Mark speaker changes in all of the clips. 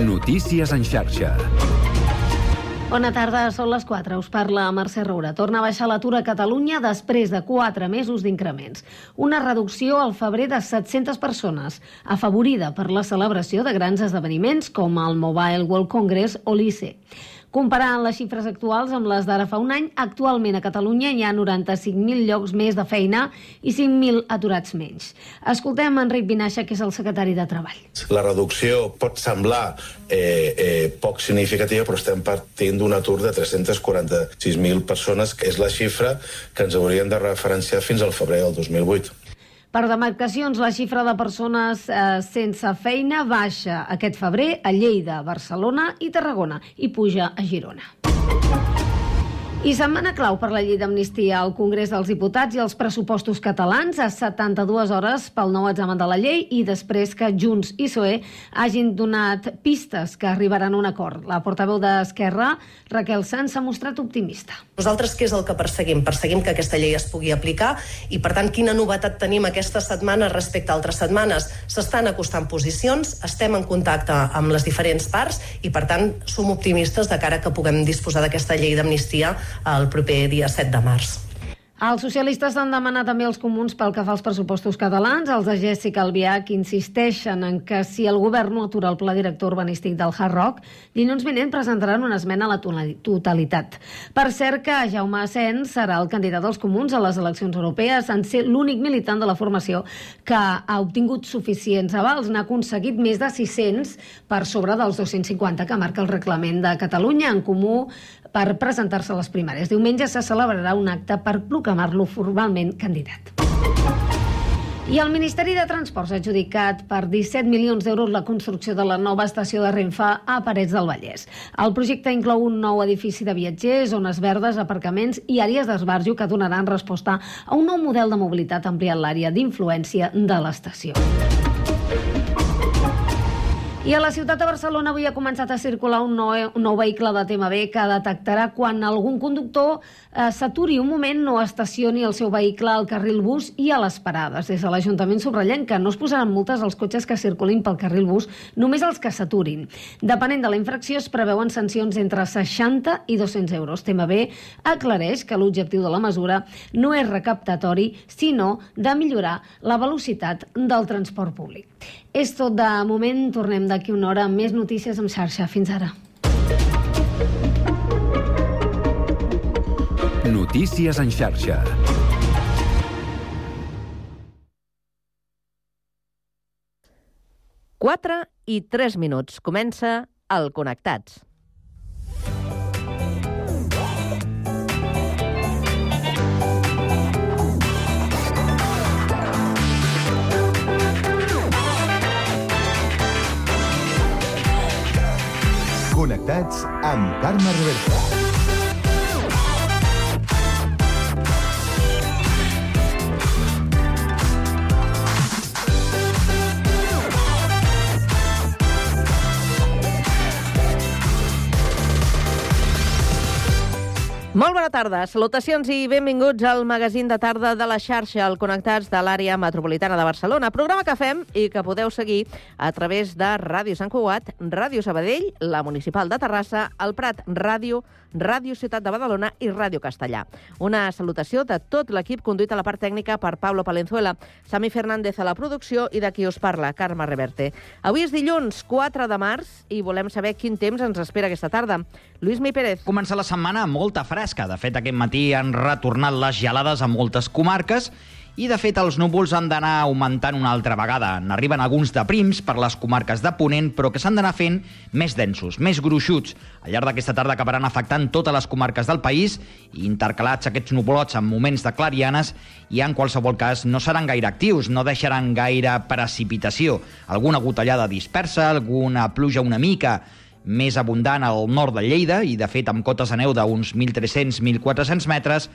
Speaker 1: Notícies en xarxa.
Speaker 2: Bona tarda, són les 4. Us parla Mercè Roura. Torna a baixar l'atur a Catalunya després de 4 mesos d'increments. Una reducció al febrer de 700 persones, afavorida per la celebració de grans esdeveniments com el Mobile World Congress o l'ICE. Comparant les xifres actuals amb les d'ara fa un any, actualment a Catalunya hi ha 95.000 llocs més de feina i 5.000 aturats menys. Escoltem Enric Vinaixa, que és el secretari de Treball.
Speaker 3: La reducció pot semblar eh, eh, poc significativa, però estem partint d'un atur de 346.000 persones, que és la xifra que ens hauríem de referenciar fins al febrer del 2008.
Speaker 2: Per demarcacions, la xifra de persones eh, sense feina baixa aquest febrer a Lleida, Barcelona i Tarragona i puja a Girona. I setmana clau per la llei d'amnistia al Congrés dels Diputats i els pressupostos catalans a 72 hores pel nou examen de la llei i després que Junts i PSOE hagin donat pistes que arribaran a un acord. La portaveu d'Esquerra, Raquel Sanz, s'ha mostrat optimista.
Speaker 4: Nosaltres què és el que perseguim? Perseguim que aquesta llei es pugui aplicar i, per tant, quina novetat tenim aquesta setmana respecte a altres setmanes? S'estan acostant posicions, estem en contacte amb les diferents parts i, per tant, som optimistes de cara que puguem disposar d'aquesta llei d'amnistia el proper dia 7 de març.
Speaker 2: Els socialistes han demanat també els comuns pel que fa als pressupostos catalans. Els de Jessica Albiach insisteixen en que si el govern no atura el pla director urbanístic del Hard Rock, dilluns vinent presentaran una esmena a la totalitat. Per cert que Jaume Asens serà el candidat dels comuns a les eleccions europees en ser l'únic militant de la formació que ha obtingut suficients avals. N'ha aconseguit més de 600 per sobre dels 250 que marca el reglament de Catalunya. En comú per presentar-se a les primàries. Diumenge se celebrarà un acte per proclamar-lo formalment candidat. I el Ministeri de Transports ha adjudicat per 17 milions d'euros la construcció de la nova estació de Renfe a Parets del Vallès. El projecte inclou un nou edifici de viatgers, zones verdes, aparcaments i àrees d'esbarjo que donaran resposta a un nou model de mobilitat ampliant l'àrea d'influència de l'estació. I a la ciutat de Barcelona avui ha començat a circular un nou, un nou vehicle de TMB que detectarà quan algun conductor eh, s'aturi un moment no estacioni el seu vehicle al carril bus i a les parades. Des de l'Ajuntament subratllen que no es posaran multes als cotxes que circulin pel carril bus, només els que s'aturin. Depenent de la infracció es preveuen sancions entre 60 i 200 euros. TMB aclareix que l'objectiu de la mesura no és recaptatori, sinó de millorar la velocitat del transport públic. És tot de moment, tornem d'aquí una hora amb més notícies en xarxa. Fins ara.
Speaker 1: Notícies en xarxa.
Speaker 5: Quatre i tres minuts. Comença el Connectats.
Speaker 6: Connectats amb Carme Reversa.
Speaker 5: Molt bona tarda, salutacions i benvinguts al magazín de tarda de la xarxa, al Connectats de l'àrea metropolitana de Barcelona. Programa que fem i que podeu seguir a través de Ràdio Sant Cugat, Ràdio Sabadell, la Municipal de Terrassa, el Prat Ràdio, Ràdio Ciutat de Badalona i Ràdio Castellà. Una salutació de tot l'equip conduït a la part tècnica per Pablo Palenzuela, Sami Fernández a la producció i de qui us parla, Carme Reverte. Avui és dilluns 4 de març i volem saber quin temps ens espera aquesta tarda. Lluís Mi Pérez.
Speaker 7: Comença la setmana molta fresca. De fet, aquest matí han retornat les gelades a moltes comarques i, de fet, els núvols han d'anar augmentant una altra vegada. N'arriben alguns de prims per les comarques de Ponent, però que s'han d'anar fent més densos, més gruixuts. Al llarg d'aquesta tarda acabaran afectant totes les comarques del país i intercalats aquests nuvolots amb moments de clarianes i en qualsevol cas no seran gaire actius, no deixaran gaire precipitació. Alguna gotellada dispersa, alguna pluja una mica més abundant al nord de Lleida i, de fet, amb cotes de neu d'uns 1.300-1.400 metres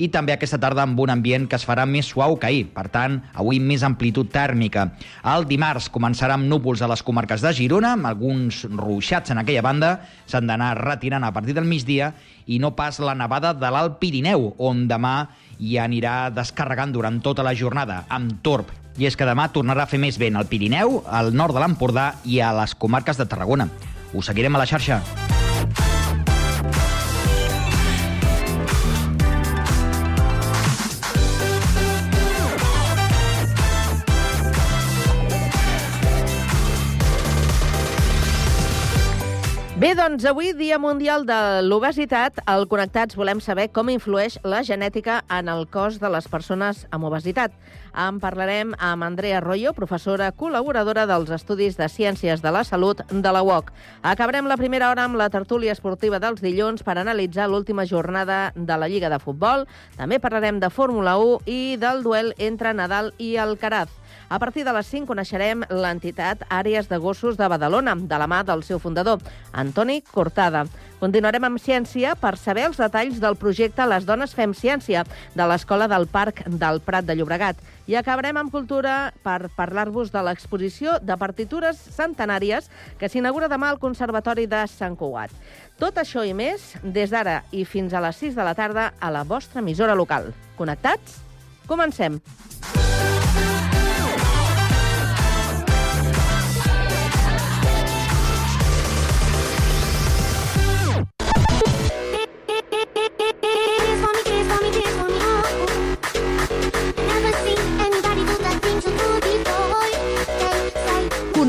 Speaker 7: i també aquesta tarda amb un ambient que es farà més suau que ahir, per tant, avui més amplitud tèrmica. El dimarts començarà amb núvols a les comarques de Girona, amb alguns ruixats en aquella banda, s'han d'anar retirant a partir del migdia, i no pas la nevada de l'Alt Pirineu, on demà hi anirà descarregant durant tota la jornada, amb torb I és que demà tornarà a fer més vent al Pirineu, al nord de l'Empordà i a les comarques de Tarragona. Us seguirem a la xarxa.
Speaker 5: Bé, doncs avui, Dia Mundial de l'Obesitat, al Connectats volem saber com influeix la genètica en el cos de les persones amb obesitat. En parlarem amb Andrea Arroyo, professora col·laboradora dels Estudis de Ciències de la Salut de la UOC. Acabarem la primera hora amb la tertúlia esportiva dels dilluns per analitzar l'última jornada de la Lliga de Futbol. També parlarem de Fórmula 1 i del duel entre Nadal i Alcaraz. A partir de les 5 coneixerem l'entitat Àrees de Gossos de Badalona, de la mà del seu fundador, Antoni Cortada. Continuarem amb ciència per saber els detalls del projecte Les dones fem ciència de l'Escola del Parc del Prat de Llobregat. I acabarem amb cultura per parlar-vos de l'exposició de partitures centenàries que s'inaugura demà al Conservatori de Sant Cugat. Tot això i més des d'ara i fins a les 6 de la tarda a la vostra emissora local. Connectats? Comencem.
Speaker 8: Dance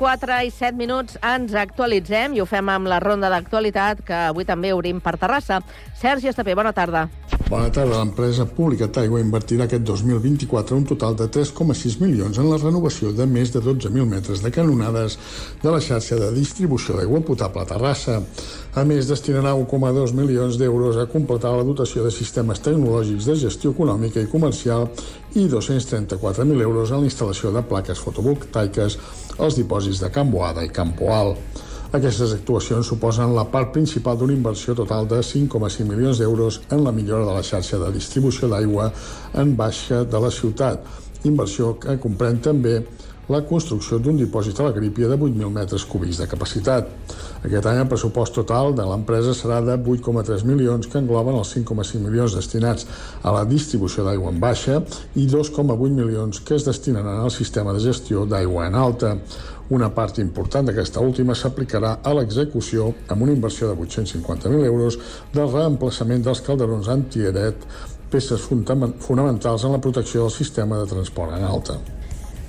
Speaker 5: 4 i 7 minuts ens actualitzem i ho fem amb la ronda d'actualitat que avui també obrim per Terrassa. Sergi Estapé, bona tarda.
Speaker 9: Bona tarda. L'empresa pública Taigua invertirà aquest 2024 un total de 3,6 milions en la renovació de més de 12.000 metres de canonades de la xarxa de distribució d'aigua potable a Terrassa. A més, destinarà 1,2 milions d'euros a completar la dotació de sistemes tecnològics de gestió econòmica i comercial i 234.000 euros en la instal·lació de plaques fotovoltaiques als dipòsits de Can Boada i Campo Alt. Aquestes actuacions suposen la part principal d'una inversió total de 5,5 milions d'euros en la millora de la xarxa de distribució d'aigua en baixa de la ciutat, inversió que comprèn també la construcció d'un dipòsit a la Grípia de 8.000 metres cúbics de capacitat. Aquest any el pressupost total de l'empresa serà de 8,3 milions que engloben els 5,5 milions destinats a la distribució d'aigua en baixa i 2,8 milions que es destinaran al sistema de gestió d'aigua en alta. Una part important d'aquesta última s'aplicarà a l'execució amb una inversió de 850.000 euros del reemplaçament dels calderons antiaret, peces fonamentals en la protecció del sistema de transport en alta.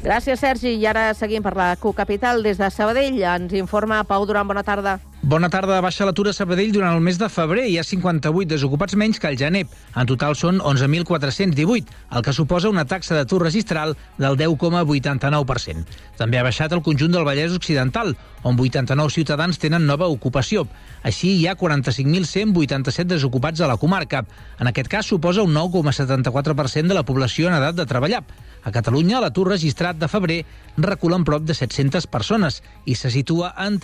Speaker 5: Gràcies, Sergi. I ara seguim per la Q-Capital. Des de Sabadell ens informa Pau Duran. Bona tarda.
Speaker 10: Bona tarda. Baixa l'atur a Sabadell durant el mes de febrer. Hi ha 58 desocupats menys que el gener. En total són 11.418, el que suposa una taxa d'atur registral del 10,89%. També ha baixat el conjunt del Vallès Occidental, on 89 ciutadans tenen nova ocupació. Així, hi ha 45.187 desocupats a la comarca. En aquest cas, suposa un 9,74% de la població en edat de treballar. A Catalunya, l'atur registrat de febrer recula en prop de 700 persones i se situa en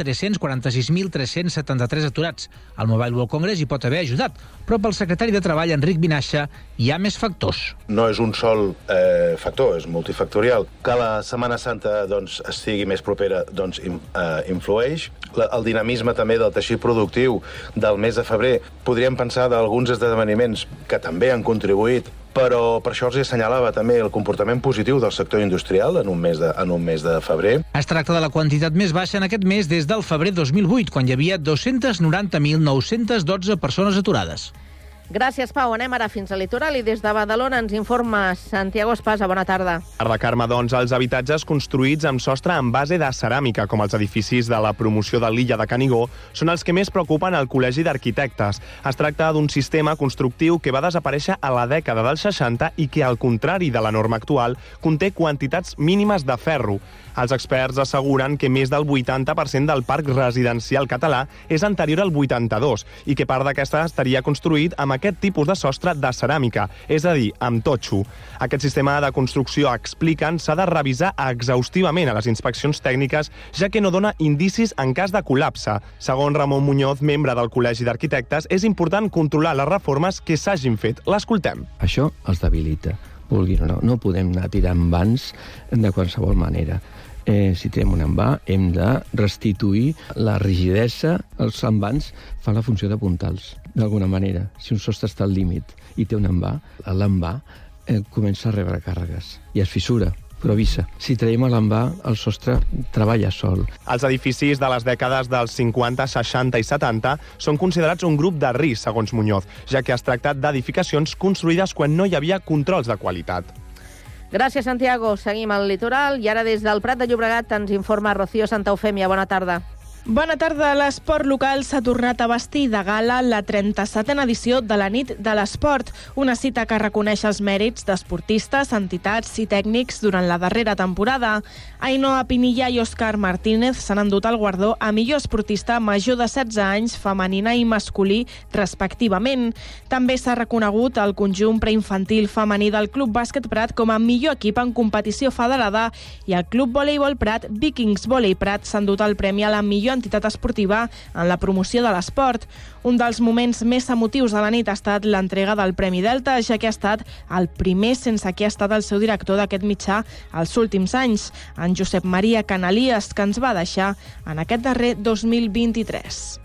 Speaker 10: 346.373 aturats. El Mobile World Congress hi pot haver ajudat, però pel secretari de Treball, Enric Vinaixa, hi ha més factors.
Speaker 3: No és un sol eh, factor, és multifactorial. Que la Setmana Santa doncs, estigui més propera doncs, in, eh, influeix. La, el dinamisme també del teixit productiu del mes de febrer. Podríem pensar d'alguns esdeveniments que també han contribuït però per això els assenyalava també el comportament positiu del sector industrial en un mes de, en un mes de febrer.
Speaker 10: Es tracta de la quantitat més baixa en aquest mes des del febrer 2008, quan hi havia 290.912 persones aturades.
Speaker 5: Gràcies, Pau. Anem ara fins al litoral i des de Badalona ens informa Santiago Espasa. Bona tarda.
Speaker 11: Tarda, Carme, doncs els habitatges construïts amb sostre en base de ceràmica, com els edificis de la promoció de l'illa de Canigó, són els que més preocupen al Col·legi d'Arquitectes. Es tracta d'un sistema constructiu que va desaparèixer a la dècada dels 60 i que, al contrari de la norma actual, conté quantitats mínimes de ferro. Els experts asseguren que més del 80% del parc residencial català és anterior al 82 i que part d'aquesta estaria construït amb aquest tipus de sostre de ceràmica, és a dir, amb totxo. Aquest sistema de construcció, expliquen, s'ha de revisar exhaustivament a les inspeccions tècniques, ja que no dona indicis en cas de col·lapse. Segons Ramon Muñoz, membre del Col·legi d'Arquitectes, és important controlar les reformes que s'hagin fet. L'escoltem.
Speaker 12: Això els debilita, vulguin o no. No podem anar tirant vans de qualsevol manera. Eh, si tirem un envà, hem de restituir la rigidesa. Els envans fan la funció de puntals, d'alguna manera. Si un sostre està al límit i té un envà, l'envà eh, comença a rebre càrregues i es fissura però avisa. Si traiem l'envà, el sostre treballa sol.
Speaker 11: Els edificis de les dècades dels 50, 60 i 70 són considerats un grup de risc, segons Muñoz, ja que es tracta d'edificacions construïdes quan no hi havia controls de qualitat.
Speaker 5: Gràcies, Santiago. Seguim al litoral i ara des del Prat de Llobregat ens informa Rocío Santaufèmia. Bona tarda.
Speaker 13: Bona tarda. L'esport local s'ha tornat a vestir de gala la 37a edició de la nit de l'esport, una cita que reconeix els mèrits d'esportistes, entitats i tècnics durant la darrera temporada. Ainhoa Pinilla i Òscar Martínez s'han endut el guardó a millor esportista major de 16 anys, femenina i masculí, respectivament. També s'ha reconegut el conjunt preinfantil femení del Club Bàsquet Prat com a millor equip en competició federada i el Club Voleibol Prat, Vikings Volei Prat, s'ha endut el premi a la millor entitat esportiva en la promoció de l'esport. Un dels moments més emotius de la nit ha estat l'entrega del Premi Delta, ja que ha estat el primer sense qui ha estat el seu director d'aquest mitjà els últims anys, en Josep Maria Canalies, que ens va deixar en aquest darrer 2023.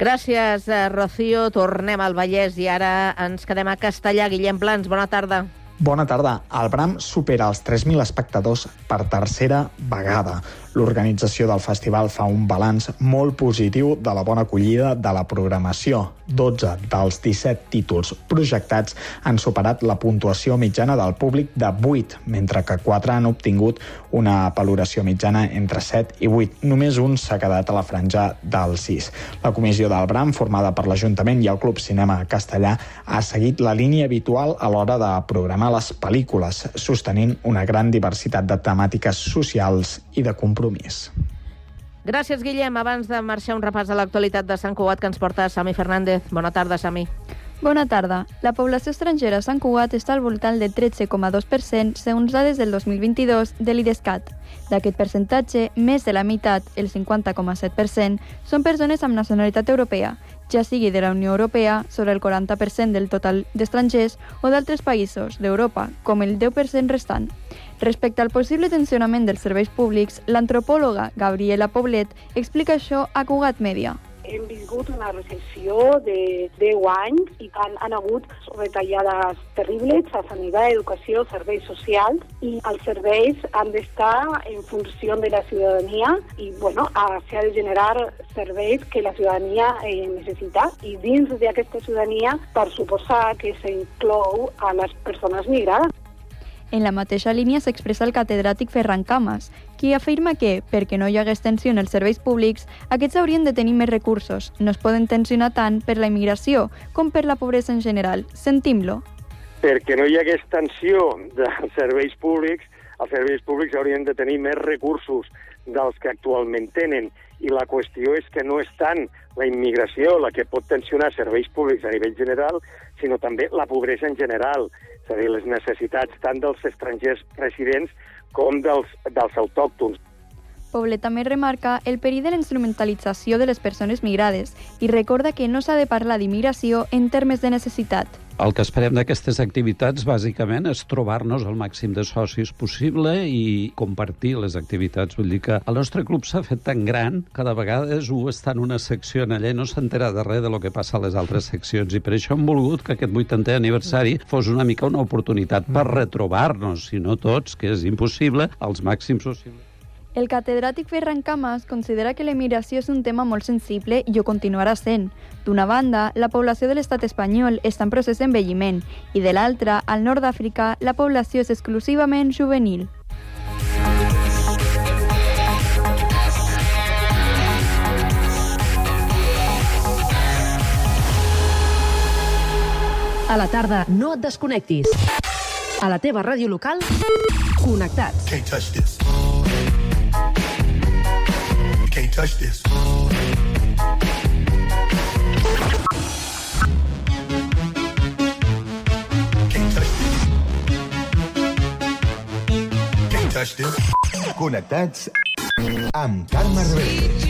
Speaker 5: Gràcies, eh, Rocío. Tornem al Vallès i ara ens quedem a Castellà. Guillem Plans, bona tarda.
Speaker 14: Bona tarda. El Bram supera els 3.000 espectadors per tercera vegada. L'organització del festival fa un balanç molt positiu de la bona acollida de la programació. 12 dels 17 títols projectats han superat la puntuació mitjana del públic de 8, mentre que 4 han obtingut una valoració mitjana entre 7 i 8. Només un s'ha quedat a la franja del 6. La comissió del Bram, formada per l'Ajuntament i el Club Cinema Castellà, ha seguit la línia habitual a l'hora de programar les pel·lícules, sostenint una gran diversitat de temàtiques socials i de compromís.
Speaker 5: Gràcies, Guillem. Abans de marxar, un repàs de l'actualitat de Sant Cugat que ens porta Sami Fernández. Bona tarda, Sami.
Speaker 15: Bona tarda. La població estrangera a Sant Cugat està al voltant del 13,2% segons dades del 2022 de l'IDESCAT. D'aquest percentatge, més de la meitat, el 50,7%, són persones amb nacionalitat europea, ja sigui de la Unió Europea, sobre el 40% del total d'estrangers, o d'altres països d'Europa, com el 10% restant. Respecte al possible tensionament dels serveis públics, l'antropòloga Gabriela Poblet explica això a Cugat Media.
Speaker 16: hem viscut una recessió de 10 anys i han, han hagut retallades terribles a sanitat, educació, serveis socials i els serveis han d'estar en funció de la ciutadania i bueno, s'ha de generar serveis que la ciutadania eh, necessita i dins d'aquesta ciutadania per suposar que s'inclou a les persones migrades.
Speaker 15: En la mateixa línia s'expressa el catedràtic Ferran Camas, qui afirma que, perquè no hi hagués tensió en els serveis públics, aquests haurien de tenir més recursos. No es poden tensionar tant per la immigració com per la pobresa en general. Sentim-lo.
Speaker 17: Perquè no hi hagués tensió dels serveis públics, els serveis públics haurien de tenir més recursos dels que actualment tenen. I la qüestió és que no és tant la immigració la que pot tensionar serveis públics a nivell general, sinó també la pobresa en general, és a dir, les necessitats tant dels estrangers residents com dels, dels autòctons.
Speaker 15: Poblet també remarca el perill de la instrumentalització de les persones migrades i recorda que no s'ha de parlar d'immigració en termes de necessitat.
Speaker 18: El que esperem d'aquestes activitats, bàsicament, és trobar-nos el màxim de socis possible i compartir les activitats. Vull dir que el nostre club s'ha fet tan gran que de vegades un està en una secció en allà i no s'entera de res de lo que passa a les altres seccions. I per això hem volgut que aquest 80è aniversari fos una mica una oportunitat per retrobar-nos, si no tots, que és impossible, als màxims possibles.
Speaker 15: El catedràtic Ferran Camas considera que l'emigració és un tema molt sensible i ho continuarà sent. D'una banda, la població de l'estat espanyol està en procés d'envelliment i de l'altra, al nord d'Àfrica, la població és exclusivament juvenil.
Speaker 19: A la tarda, no et desconnectis. A la teva ràdio local, connectats.
Speaker 20: Can't touch this. Touch this.
Speaker 6: Connectats amb Carme Reberte.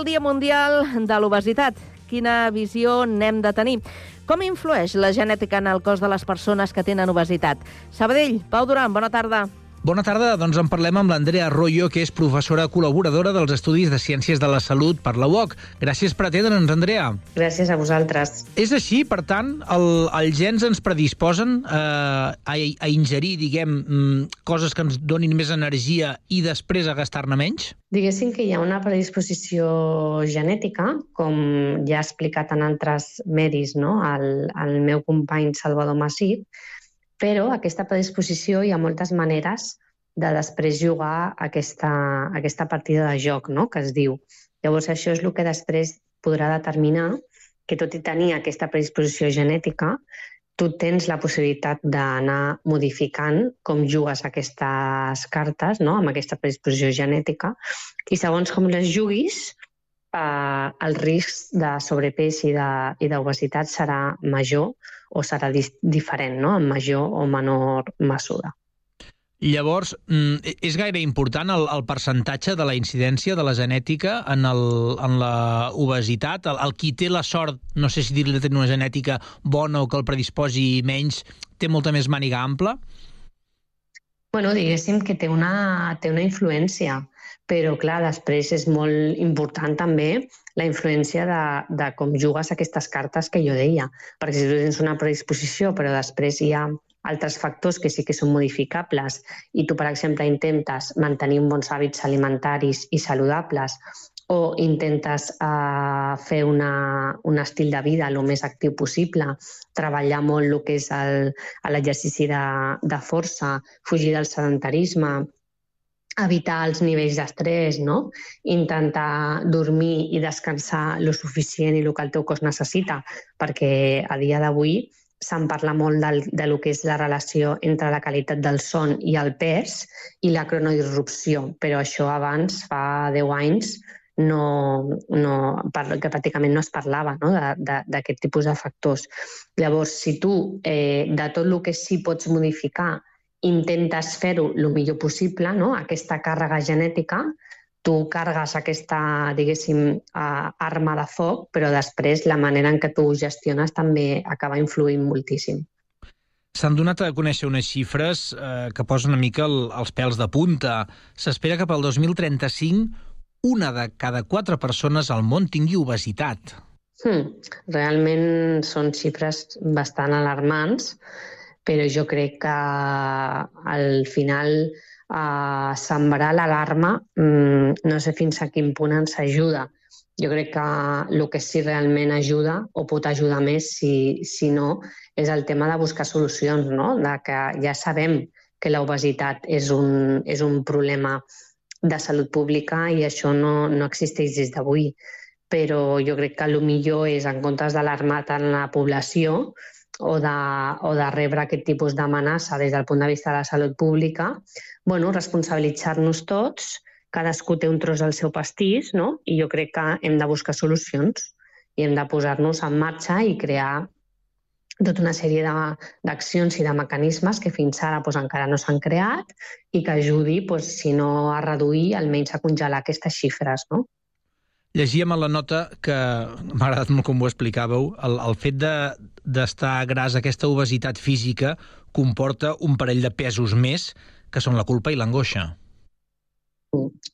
Speaker 5: El Dia Mundial de l'Obesitat. Quina visió n'hem de tenir? Com influeix la genètica en el cos de les persones que tenen obesitat? Sabadell, Pau Duran, bona tarda.
Speaker 10: Bona tarda, doncs en parlem amb l'Andrea Arroyo, que és professora col·laboradora dels Estudis de Ciències de la Salut per la UOC. Gràcies per atendre'ns, Andrea.
Speaker 21: Gràcies a vosaltres.
Speaker 10: És així, per tant, el, els gens ens predisposen eh, a, a ingerir, diguem, mm, coses que ens donin més energia i després a gastar-ne menys?
Speaker 21: Diguéssim que hi ha una predisposició genètica, com ja ha explicat en altres medis no? el, el meu company Salvador Massit, però aquesta predisposició hi ha moltes maneres de després jugar aquesta, aquesta partida de joc, no? que es diu. Llavors, això és el que després podrà determinar que tot i tenir aquesta predisposició genètica, tu tens la possibilitat d'anar modificant com jugues aquestes cartes, no? amb aquesta predisposició genètica, i segons com les juguis, eh, el risc de sobrepès i d'obesitat serà major o serà dis- diferent, no? en major o menor mesura.
Speaker 10: Llavors, mm, és gaire important el, el percentatge de la incidència de la genètica en, el, en la obesitat? El, el qui té la sort, no sé si dir-li tenir una genètica bona o que el predisposi menys, té molta més màniga ampla?
Speaker 21: Bueno, diguéssim que té una, té una influència, però clar, després és molt important també la influència de, de com jugues aquestes cartes que jo deia. Perquè si tu tens una predisposició, però després hi ha altres factors que sí que són modificables i tu, per exemple, intentes mantenir bons hàbits alimentaris i saludables o intentes uh, fer una, un estil de vida el més actiu possible, treballar molt el que és l'exercici de, de força, fugir del sedentarisme, evitar els nivells d'estrès, no? intentar dormir i descansar lo suficient i el que el teu cos necessita, perquè a dia d'avui se'n parla molt del, de lo que és la relació entre la qualitat del son i el pes i la cronodirrupció, però això abans, fa 10 anys, no, no, que pràcticament no es parlava no? d'aquest tipus de factors. Llavors, si tu eh, de tot el que sí pots modificar intentes fer-ho el millor possible, no? aquesta càrrega genètica, tu cargues aquesta, diguéssim, eh, arma de foc, però després la manera en què tu ho gestiones també acaba influint moltíssim.
Speaker 10: S'han donat a conèixer unes xifres eh, que posen una mica el, els pèls de punta. S'espera que pel 2035 una de cada quatre persones al món tingui obesitat.
Speaker 21: Hmm. Realment són xifres bastant alarmants, però jo crec que al final eh, sembrar l'alarma mm, no sé fins a quin punt ens ajuda. Jo crec que el que sí realment ajuda o pot ajudar més, si, si no, és el tema de buscar solucions, no? de que ja sabem que l'obesitat és, un, és un problema de salut pública i això no, no existeix des d'avui. Però jo crec que el millor és, en comptes d'alarmar tant la població o de, o de rebre aquest tipus d'amenaça des del punt de vista de la salut pública, bueno, responsabilitzar-nos tots, cadascú té un tros del seu pastís, no? i jo crec que hem de buscar solucions i hem de posar-nos en marxa i crear tota una sèrie d'accions i de mecanismes que fins ara doncs, encara no s'han creat i que ajudi, doncs, si no a reduir, almenys a congelar aquestes xifres. No?
Speaker 10: Llegíem a la nota que m'ha agradat molt com ho explicàveu, el, el fet de- d'estar de, gras, aquesta obesitat física, comporta un parell de pesos més, que són la culpa i l'angoixa.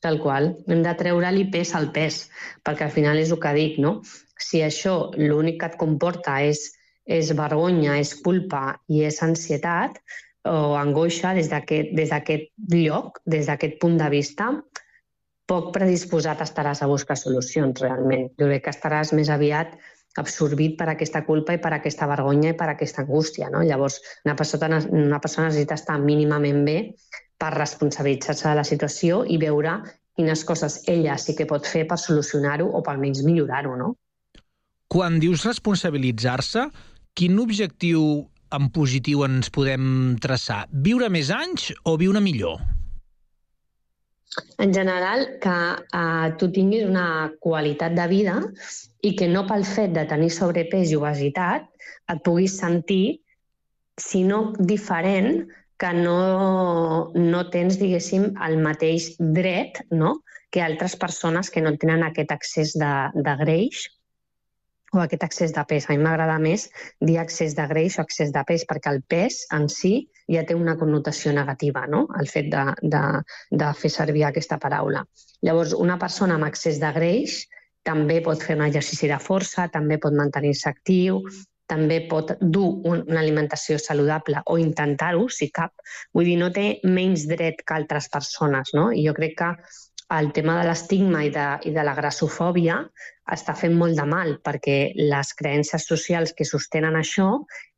Speaker 21: Tal qual. Hem de treure-li pes al pes, perquè al final és el que dic, no? Si això l'únic que et comporta és, és vergonya, és culpa i és ansietat o angoixa des d'aquest lloc, des d'aquest punt de vista, poc predisposat estaràs a buscar solucions, realment. Jo crec que estaràs més aviat absorbit per aquesta culpa i per aquesta vergonya i per aquesta angústia. No? Llavors, una persona, una persona necessita estar mínimament bé per responsabilitzar-se de la situació i veure quines coses ella sí que pot fer per solucionar-ho o per almenys millorar-ho, no?
Speaker 10: Quan dius responsabilitzar-se, quin objectiu en positiu ens podem traçar? Viure més anys o viure millor?
Speaker 21: En general, que eh, tu tinguis una qualitat de vida i que no pel fet de tenir sobrepès i obesitat et puguis sentir, si no diferent, que no, no tens, diguéssim, el mateix dret no? que altres persones que no tenen aquest accés de, de greix o aquest excés de pes. A mi m'agrada més dir excés de greix o excés de pes, perquè el pes en si ja té una connotació negativa, no? el fet de, de, de fer servir aquesta paraula. Llavors, una persona amb excés de greix també pot fer un exercici de força, també pot mantenir-se actiu, també pot dur un, una alimentació saludable o intentar-ho, si cap. Vull dir, no té menys dret que altres persones, no? I jo crec que el tema de l'estigma i, de, i de la grassofòbia està fent molt de mal perquè les creences socials que sostenen això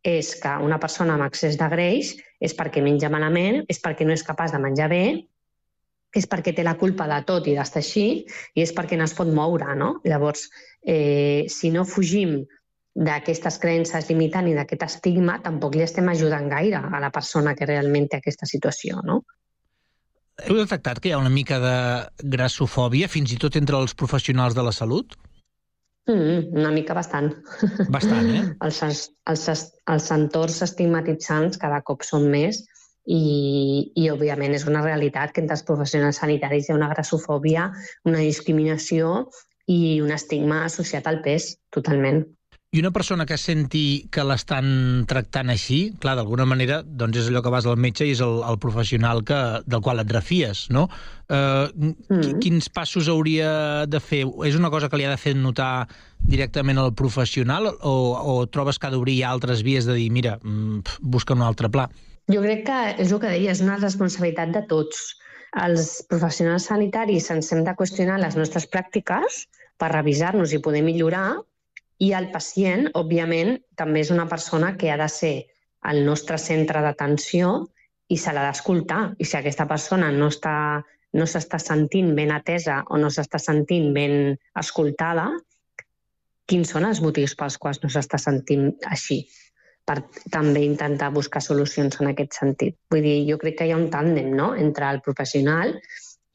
Speaker 21: és que una persona amb excés de greix és perquè menja malament, és perquè no és capaç de menjar bé, és perquè té la culpa de tot i d'estar així i és perquè no es pot moure, no? Llavors, eh, si no fugim d'aquestes creences limitant i d'aquest estigma, tampoc li estem ajudant gaire a la persona que realment té aquesta situació, no?
Speaker 10: Heu detectat que hi ha una mica de grassofòbia, fins i tot entre els professionals de la salut?
Speaker 21: Mm, una mica bastant.
Speaker 10: Bastant, eh?
Speaker 21: Els, els, els entorns estigmatitzants cada cop són més i, i, òbviament, és una realitat que entre els professionals sanitaris hi ha una grassofòbia, una discriminació i un estigma associat al pes, totalment.
Speaker 10: I una persona que senti que l'estan tractant així, clar, d'alguna manera, doncs és allò que vas al metge i és el, el professional que, del qual et refies, no? Eh, mm. Quins passos hauria de fer? És una cosa que li ha de fer notar directament al professional o, o trobes que ha d'obrir altres vies de dir, mira, mm, busca un altre pla?
Speaker 21: Jo crec que és el que deia, és una responsabilitat de tots. Els professionals sanitaris ens hem de qüestionar les nostres pràctiques per revisar-nos i poder millorar i el pacient, òbviament, també és una persona que ha de ser el nostre centre d'atenció i se l'ha d'escoltar. I si aquesta persona no està no s'està sentint ben atesa o no s'està sentint ben escoltada, quins són els motius pels quals no s'està sentint així? per també intentar buscar solucions en aquest sentit. Vull dir, jo crec que hi ha un tàndem no? entre el professional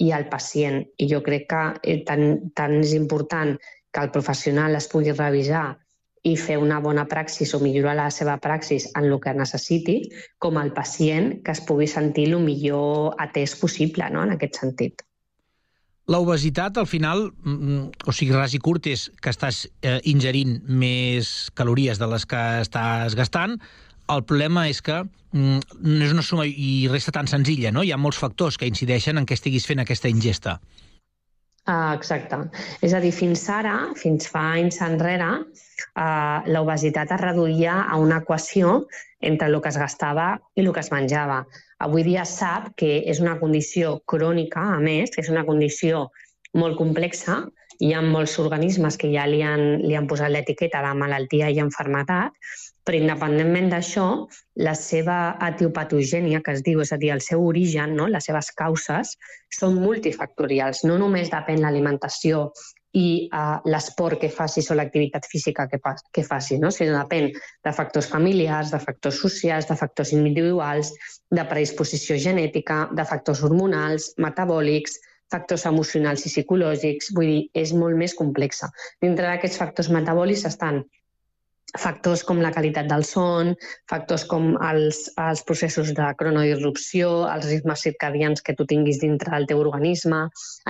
Speaker 21: i el pacient. I jo crec que eh, tant, tant és important que el professional es pugui revisar i fer una bona praxis o millorar la seva praxis en el que necessiti, com el pacient que es pugui sentir el millor atès possible no? en aquest sentit.
Speaker 10: La obesitat, al final, mm, o sigui, ras i curt, és que estàs eh, ingerint més calories de les que estàs gastant. El problema és que mm, no és una suma i resta tan senzilla, no? Hi ha molts factors que incideixen en què estiguis fent aquesta ingesta.
Speaker 21: Ah, exacte. És a dir, fins ara, fins fa anys enrere, eh, l'obesitat es reduïa a una equació entre el que es gastava i el que es menjava. Avui dia sap que és una condició crònica, a més, que és una condició molt complexa hi ha molts organismes que ja li han, li han posat l'etiqueta de malaltia i enfermetat, però independentment d'això, la seva etiopatogènia, que es diu, és a dir, el seu origen, no? les seves causes, són multifactorials. No només depèn l'alimentació i uh, l'esport que facis o l'activitat física que, que facis, no? sinó depèn de factors familiars, de factors socials, de factors individuals, de predisposició genètica, de factors hormonals, metabòlics, factors emocionals i psicològics, vull dir, és molt més complexa. Dintre d'aquests factors metabòlics estan factors com la qualitat del son, factors com els, els processos de cronodirrupció, els ritmes circadians que tu tinguis dintre del teu organisme,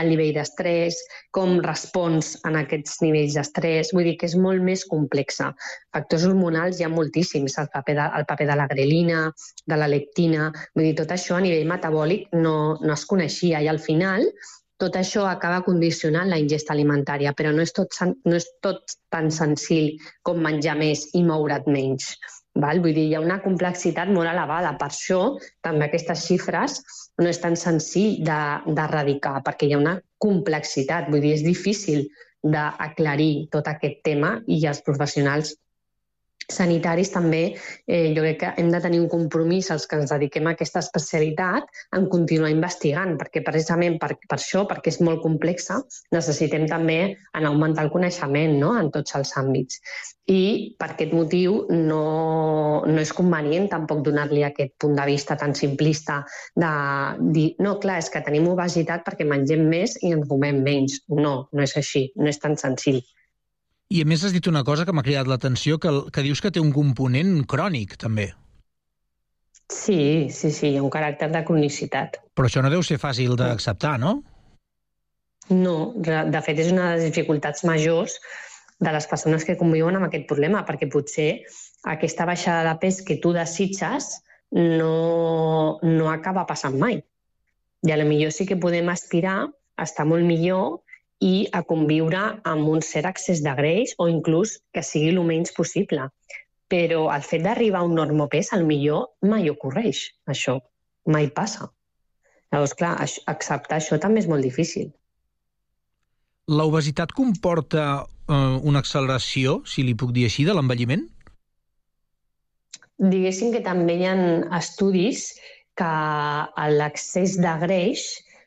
Speaker 21: el nivell d'estrès, com respons en aquests nivells d'estrès. Vull dir que és molt més complexa. Factors hormonals hi ha moltíssims, el paper de, el paper de la grelina, de la lectina... Vull dir, tot això a nivell metabòlic no, no es coneixia i al final tot això acaba condicionant la ingesta alimentària, però no és tot, no és tot tan senzill com menjar més i moure't menys. Val? Vull dir, hi ha una complexitat molt elevada. Per això, també aquestes xifres no és tan senzill de- d'erradicar, perquè hi ha una complexitat. Vull dir, és difícil d'aclarir tot aquest tema i els professionals sanitaris també, eh, jo crec que hem de tenir un compromís els que ens dediquem a aquesta especialitat en continuar investigant, perquè precisament per, per això, perquè és molt complexa, necessitem també en augmentar el coneixement no? en tots els àmbits. I per aquest motiu no, no és convenient tampoc donar-li aquest punt de vista tan simplista de dir, no, clar, és que tenim obesitat perquè mengem més i ens fumem menys. No, no és així, no és tan senzill.
Speaker 10: I a més has dit una cosa que m'ha cridat l'atenció, que, que dius que té un component crònic, també.
Speaker 21: Sí, sí, sí, hi ha un caràcter de cronicitat.
Speaker 10: Però això no deu ser fàcil d'acceptar, no?
Speaker 21: No, de fet és una de les dificultats majors de les persones que conviuen amb aquest problema, perquè potser aquesta baixada de pes que tu desitges no, no acaba passant mai. I a lo millor sí que podem aspirar a estar molt millor i a conviure amb un cert excés de greix o inclús que sigui el menys possible. Però el fet d'arribar a un normopès, al millor mai ocorreix, això. Mai passa. Llavors, clar, acceptar això també és molt difícil.
Speaker 10: La obesitat comporta eh, una acceleració, si li puc dir així, de l'envelliment?
Speaker 21: Diguéssim que també hi ha estudis que l'excés de greix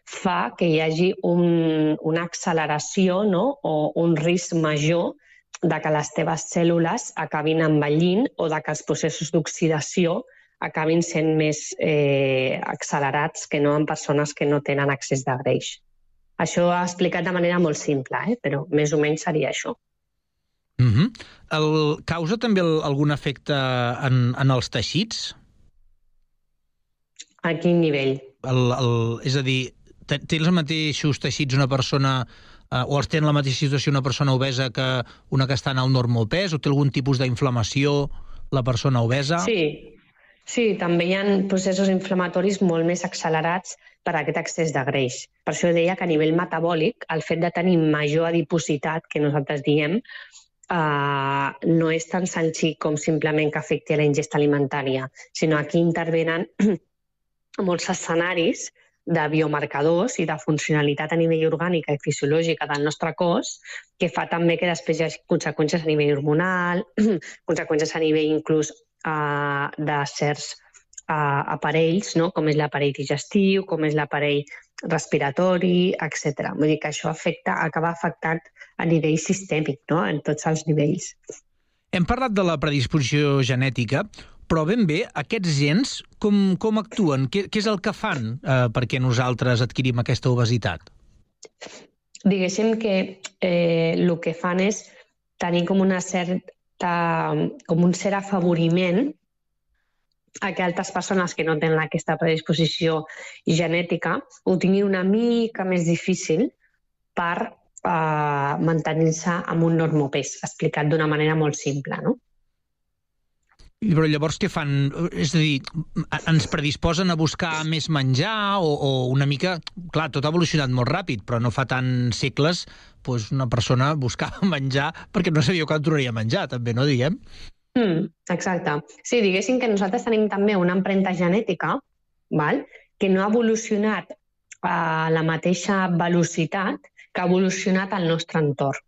Speaker 21: fa que hi hagi un, una acceleració no? o un risc major de que les teves cèl·lules acabin envellint o de que els processos d'oxidació acabin sent més eh, accelerats que no en persones que no tenen accés de greix. Això ho ha explicat de manera molt simple, eh? però més o menys seria això.
Speaker 10: Mm -hmm. el, causa també el, algun efecte en, en els teixits?
Speaker 21: A quin nivell?
Speaker 10: El, el, és a dir, té els mateixos teixits una persona eh, o els té en la mateixa situació una persona obesa que una que està en el normopès o té algun tipus d'inflamació la persona obesa?
Speaker 21: Sí, sí, també hi ha processos inflamatoris molt més accelerats per aquest excés de greix. Per això deia que a nivell metabòlic, el fet de tenir major adipositat, que nosaltres diem, uh, no és tan senzill com simplement que afecti a la ingesta alimentària, sinó aquí intervenen molts escenaris de biomarcadors i de funcionalitat a nivell orgànica i fisiològica del nostre cos que fa també que després hi hagi conseqüències a nivell hormonal, conseqüències a nivell inclús uh, de certs uh, aparells, no? com és l'aparell digestiu, com és l'aparell respiratori, etc. Vull dir que això afecta, acaba afectant a nivell sistèmic, no? en tots els nivells.
Speaker 10: Hem parlat de la predisposició genètica, però ben bé, aquests gens, com, com actuen? Què, què és el que fan eh, perquè nosaltres adquirim aquesta obesitat?
Speaker 21: Diguéssim que eh, el que fan és tenir com una certa, com un cert afavoriment a que altres persones que no tenen aquesta predisposició genètica ho tinguin una mica més difícil per eh, mantenir-se amb un normopès, explicat d'una manera molt simple, no?
Speaker 10: Però llavors què fan? És a dir, ens predisposen a buscar més menjar o, o una mica... Clar, tot ha evolucionat molt ràpid, però no fa tant segles doncs una persona buscava menjar perquè no sabia quan tornaria a menjar, també, no diguem?
Speaker 21: Mm, exacte. Sí, diguéssim que nosaltres tenim també una empremta genètica val? que no ha evolucionat a la mateixa velocitat que ha evolucionat al nostre entorn.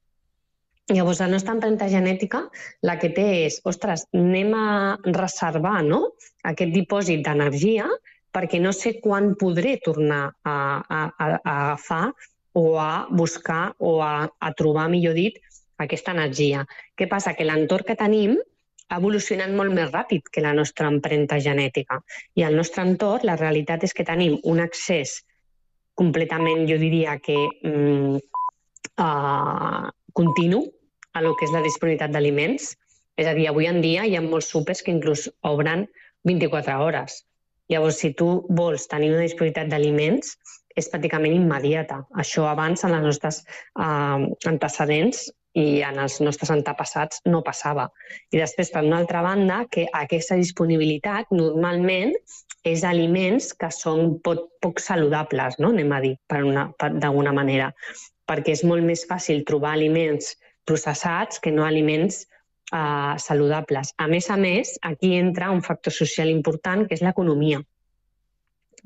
Speaker 21: Llavors, la nostra empremta genètica la que té és, ostres, anem a reservar no? aquest dipòsit d'energia perquè no sé quan podré tornar a, a, a, a agafar o a buscar o a, a trobar, millor dit, aquesta energia. Què passa? Que l'entorn que tenim ha evolucionat molt més ràpid que la nostra empremta genètica. I al nostre entorn, la realitat és que tenim un accés completament, jo diria que mm, uh, continu a lo que és la disponibilitat d'aliments. És a dir, avui en dia hi ha molts súpers que inclús obren 24 hores. Llavors, si tu vols tenir una disponibilitat d'aliments, és pràcticament immediata. Això abans, en els nostres uh, antecedents i en els nostres antepassats no passava. I després, per una altra banda, que aquesta disponibilitat normalment és aliments que són poc, poc saludables, no? anem a dir, d'alguna manera, perquè és molt més fàcil trobar aliments processats que no aliments uh, saludables. A més a més, aquí entra un factor social important, que és l'economia.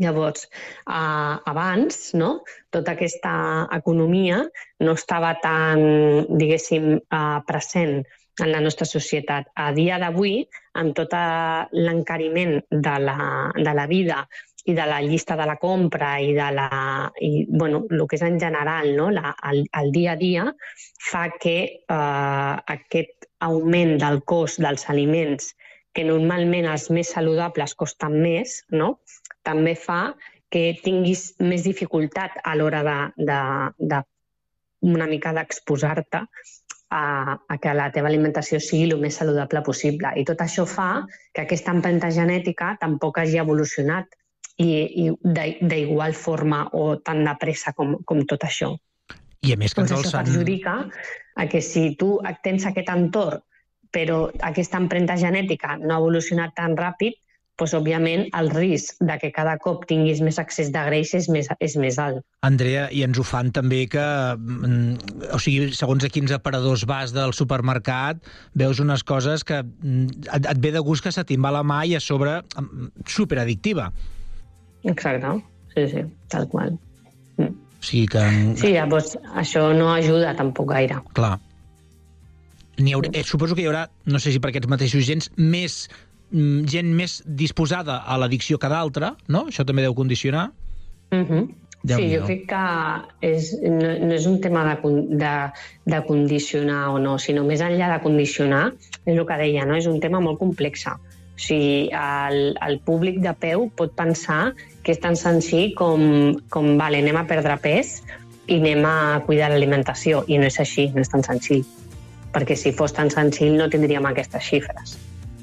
Speaker 21: Llavors, eh, abans, no? tota aquesta economia no estava tan, diguéssim, eh, present en la nostra societat. A dia d'avui, amb tot eh, l'encariment de, la, de la vida i de la llista de la compra i de la, i, bueno, el que és en general no? la, el, el dia a dia, fa que eh, aquest augment del cost dels aliments que normalment els més saludables costen més, no? també fa que tinguis més dificultat a l'hora de, de, de una mica d'exposar-te a, a que la teva alimentació sigui el més saludable possible. I tot això fa que aquesta empremta genètica tampoc hagi evolucionat i, i d'i- d'igual forma o tan de pressa com, com tot això.
Speaker 10: I a més que ens
Speaker 21: Doncs
Speaker 10: el
Speaker 21: això
Speaker 10: sant...
Speaker 21: perjudica a que si tu tens aquest entorn però aquesta empremta genètica no ha evolucionat tan ràpid, doncs, òbviament, el risc de que cada cop tinguis més accés de greix és més, és més alt.
Speaker 10: Andrea, i ens ho fan també que, mm, o sigui, segons a quins aparadors vas del supermercat, veus unes coses que mm, et, et ve de gust que se va la mà i a sobre mm, superaddictiva.
Speaker 21: Exacte, sí, sí, tal qual.
Speaker 10: O sigui que...
Speaker 21: Sí, llavors això no ajuda tampoc gaire.
Speaker 10: Clar. N'hi haurà, eh, suposo que hi haurà, no sé si per aquests mateixos gens, més mm, gent més disposada a l'addicció que d'altra, no? Això també deu condicionar.
Speaker 21: Uh -huh. Sí,
Speaker 10: Déu-n'hi-do.
Speaker 21: jo crec que és, no, no és un tema de, de, de condicionar o no, sinó més enllà de condicionar, és el que deia, no? és un tema molt complex. O sigui, el, el públic de peu pot pensar que és tan senzill com, com vale, anem a perdre pes i anem a cuidar l'alimentació, i no és així, no és tan senzill. Perquè si fos tan senzill no tindríem aquestes xifres.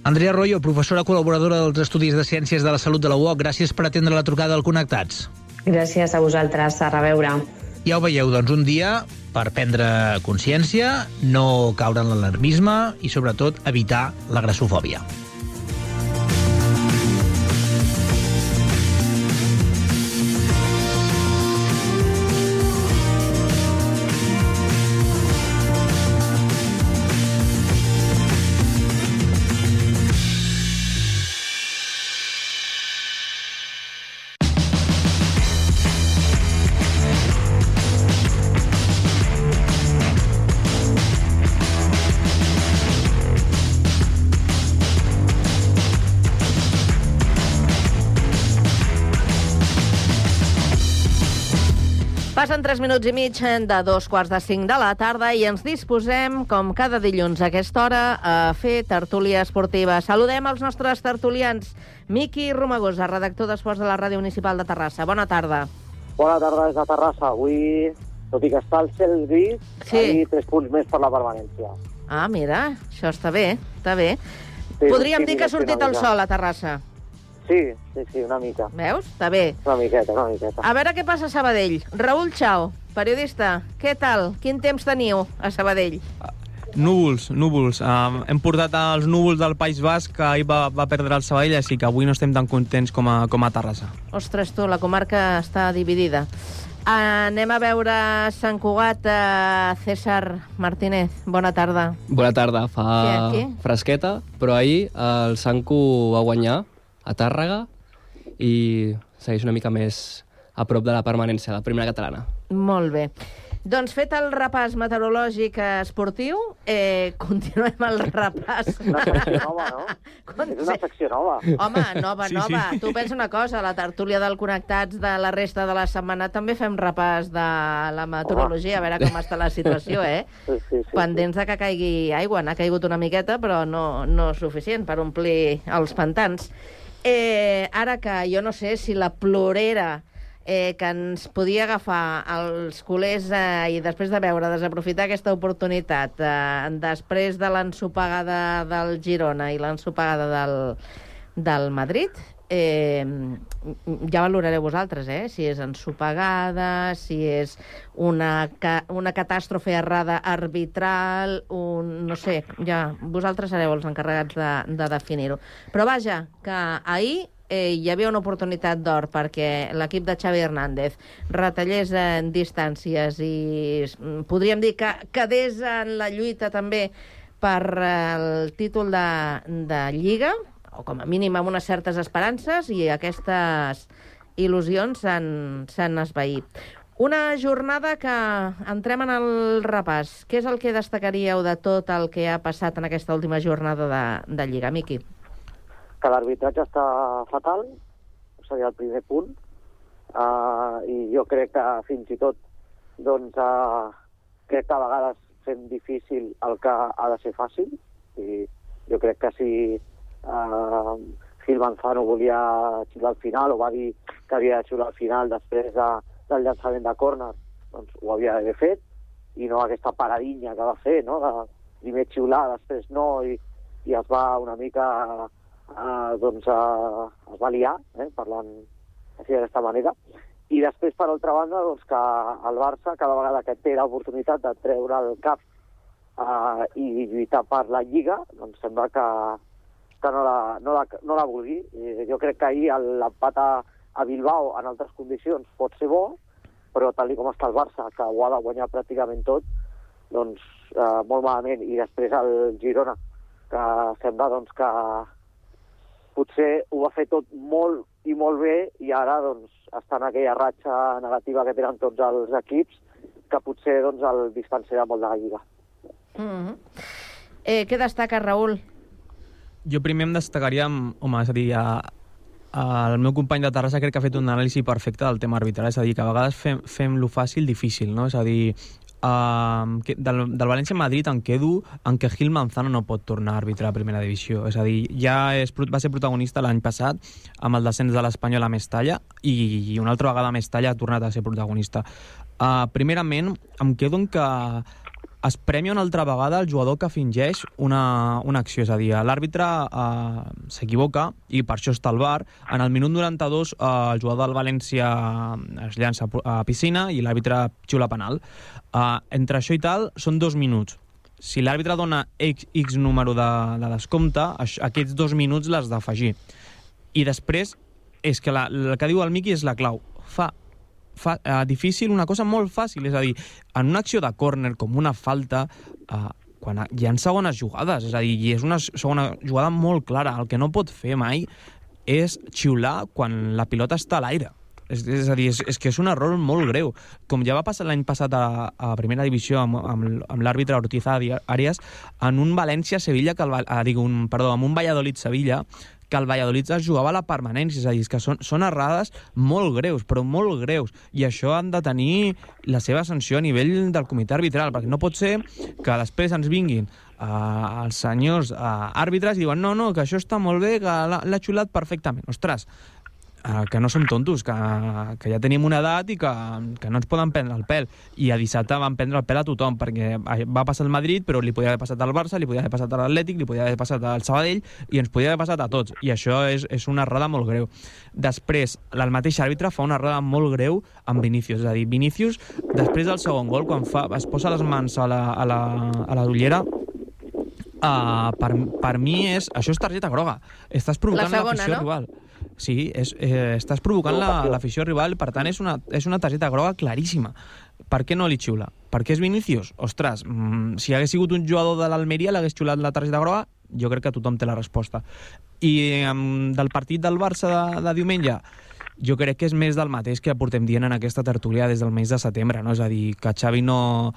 Speaker 10: Andrea Arroyo, professora col·laboradora dels Estudis de Ciències de la Salut de la UOC, gràcies per atendre la trucada al Connectats.
Speaker 21: Gràcies a vosaltres, a reveure.
Speaker 10: Ja ho veieu, doncs, un dia per prendre consciència, no caure en l'alarmisme i, sobretot, evitar la grassofòbia.
Speaker 5: 3 minuts i mig de dos quarts de cinc de la tarda i ens disposem, com cada dilluns a aquesta hora, a fer tertúlia esportiva. Saludem els nostres tertulians. Miqui Romagosa, redactor d'Esports de la Ràdio Municipal de Terrassa. Bona tarda.
Speaker 22: Bona tarda des de Terrassa. Avui, tot i que està el cel gris,
Speaker 5: Sí.
Speaker 22: sí. tres punts més per la permanència.
Speaker 5: Ah, mira, això està bé, està bé.
Speaker 22: Sí,
Speaker 5: Podríem
Speaker 22: sí,
Speaker 5: dir que ha sortit el sol a Terrassa.
Speaker 22: Sí, sí, sí, una mica.
Speaker 5: Veus? Està bé.
Speaker 22: Una miqueta, una miqueta.
Speaker 5: A veure què passa a Sabadell. Raül Chao, periodista, què tal? Quin temps teniu a Sabadell?
Speaker 23: Núvols, núvols. Um, hem portat els núvols del País Basc, que ahir va, va perdre el Sabadell, així que avui no estem tan contents com a, com a Terrassa.
Speaker 5: Ostres, tu, la comarca està dividida. Anem a veure Sant Cugat, eh, César Martínez. Bona tarda.
Speaker 24: Bona tarda. Fa
Speaker 5: aquí?
Speaker 24: fresqueta, però ahir el Sanco va guanyar a Tàrrega i segueix una mica més a prop de la permanència de la primera catalana.
Speaker 5: Molt bé. Doncs fet el repàs meteorològic esportiu, eh, continuem el repàs.
Speaker 22: Una secció nova, no? És una secció nova.
Speaker 5: Home, nova,
Speaker 22: Sí,
Speaker 5: nova.
Speaker 22: sí.
Speaker 5: Tu pensa una cosa, la tertúlia del Connectats de la resta de la setmana també fem repàs de la meteorologia, a veure com està la situació, eh?
Speaker 22: Sí, sí, sí.
Speaker 5: Pendents de que caigui aigua. N'ha caigut una miqueta, però no, no suficient per omplir els pantans. Eh, ara que jo no sé si la plorera eh, que ens podia agafar els culers eh, i després de veure, desaprofitar aquesta oportunitat, eh, després de l'ensopegada del Girona i l'ensopegada del, del Madrid, eh, ja valorareu vosaltres, eh? si és ensopegada, si és una, ca una catàstrofe errada arbitral, un, no sé, ja vosaltres sereu els encarregats de, de definir-ho. Però vaja, que ahir eh, hi havia una oportunitat d'or perquè l'equip de Xavi Hernández retallés en distàncies i mm, podríem dir que quedés en la lluita també per eh, el títol de, de Lliga, o com a mínim amb unes certes esperances, i aquestes il·lusions s'han esvaït. Una jornada que entrem en el repàs. Què és el que destacaríeu de tot el que ha passat en aquesta última jornada de, de Lliga, Miqui?
Speaker 22: que l'arbitratge està fatal, seria el primer punt, uh, i jo crec que fins i tot doncs, uh, crec que a vegades fem difícil el que ha de ser fàcil, i jo crec que si uh, Gil Manzano volia xiular al final o va dir que havia de xiular al final després de, del llançament de córner, doncs ho havia d'haver fet, i no aquesta paradinha que va fer, no? de primer xiular, després no, i, i es va una mica eh, doncs eh, es va liar, eh, parlant d'aquesta manera. I després, per altra banda, doncs, que el Barça, cada vegada que té l'oportunitat de treure el cap eh, i lluitar per la Lliga, doncs sembla que, que no, la, no, la, no la vulgui. I jo crec que ahir l'empat a, a Bilbao en altres condicions pot ser bo, però tal com està el Barça, que ho ha de guanyar pràcticament tot, doncs eh, molt malament. I després el Girona, que sembla doncs, que potser ho va fer tot molt i molt bé i ara doncs, està en aquella ratxa negativa que tenen tots els equips que potser doncs, el distanciarà molt de la Lliga.
Speaker 5: Mm -hmm. eh, què destaca, Raül?
Speaker 23: Jo primer em destacaria, home, és a dir, a, a, el meu company de Terrassa crec que ha fet un anàlisi perfecte del tema arbitral, és a dir, que a vegades fem, fem lo fàcil difícil, no? És a dir, uh, que del, del València-Madrid em quedo en que Gil Manzano no pot tornar a arbitrar a primera divisió. És a dir, ja és, va ser protagonista l'any passat amb el descens de l'Espanyol a Mestalla i, i una altra vegada Mestalla ha tornat a ser protagonista. Uh, primerament, em quedo en que es premia una altra vegada el jugador que fingeix una, una acció, és a dir, l'àrbitre eh, s'equivoca i per això està al bar. En el minut 92 eh, el jugador del València es llança a piscina i l'àrbitre xiula penal. Eh, entre això i tal són dos minuts. Si l'àrbitre dona X, X número de, de descompte, aquests dos minuts l'has d'afegir. I després, és que la, el que diu el Miqui és la clau. Fa uh, difícil, una cosa molt fàcil, és a dir, en una acció de córner com una falta, uh, quan hi ha segones jugades, és a dir, és una segona jugada molt clara, el que no pot fer mai és xiular quan la pilota està a l'aire. És, és a dir, és, és que és un error molt greu. Com ja va passar l'any passat a, a primera divisió amb, amb, amb l'àrbitre Ortiz Arias, en un València-Sevilla, que el, Va- ah, dic, un, perdó, amb un Valladolid-Sevilla, que el Valladolid es jugava la permanència, és a dir, que són, són errades molt greus, però molt greus, i això han de tenir la seva sanció a nivell del comitè arbitral, perquè no pot ser que després ens vinguin uh, els senyors uh, àrbitres i diuen no, no, que això està molt bé, que l'ha xulat perfectament. Ostres, uh, que no som tontos, que, que ja tenim una edat i que, que no ens poden prendre el pèl. I a dissabte van prendre el pèl a tothom, perquè va passar al Madrid, però li podia haver passat al Barça, li podia haver passat a l'Atlètic, li podia haver passat al Sabadell, i ens podia haver passat a tots. I això és, és una errada molt greu. Després, el mateix àrbitre fa una errada molt greu amb Vinícius. És a dir, Vinícius, després del segon gol, quan fa, es posa les mans a la, a la, a la dollera, Uh, per, per mi és... Això és targeta groga. Estàs provocant
Speaker 5: La segona,
Speaker 23: l'afició
Speaker 5: no?
Speaker 23: rival. Sí, és, eh, estàs provocant la- l'afició rival, per tant és una, és una targeta groga claríssima. Per què no li xiula? Perquè és Vinícius? Ostres, mm, si hagués sigut un jugador de l'Almeria l'hagués xiulat la targeta groga? Jo crec que tothom té la resposta. I um, del partit del Barça de, de diumenge, jo crec que és més del mateix que portem dient en aquesta tertúlia des del mes de setembre, no? És a dir, que Xavi no...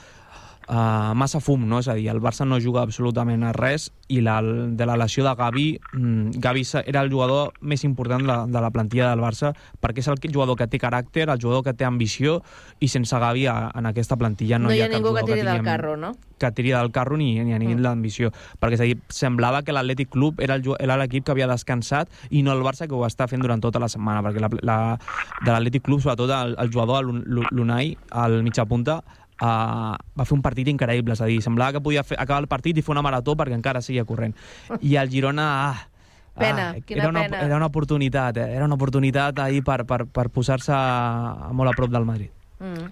Speaker 23: Uh, massa fum, no? És a dir, el Barça no juga absolutament a res i la, de la lesió de Gavi, mm, Gavi era el jugador més important de la, de la plantilla del Barça perquè és el que- jugador que té caràcter, el jugador que té ambició i sense Gavi a, en aquesta plantilla no,
Speaker 5: No, hi ha
Speaker 23: cap
Speaker 5: ningú que tiri del
Speaker 23: tinguem-
Speaker 5: carro, no?
Speaker 23: que tiri del carro ni, ni a nivell mm. d'ambició. Perquè és a dir, semblava que l'Atlètic Club era l'equip que havia descansat i no el Barça que ho està fent durant tota la setmana, perquè la, la, de l'Atlètic Club, sobretot el, el jugador, l'Unai, el mitjà punta, uh, va fer un partit increïble, és a dir, semblava que podia fer, acabar el partit i fer una marató perquè encara seguia corrent. I el Girona... Ah,
Speaker 5: Pena,
Speaker 23: ah,
Speaker 5: quina
Speaker 23: era una,
Speaker 5: pena.
Speaker 23: Era una oportunitat, eh? era una oportunitat ahir per, per, per posar-se molt a prop del Madrid.
Speaker 5: Mm.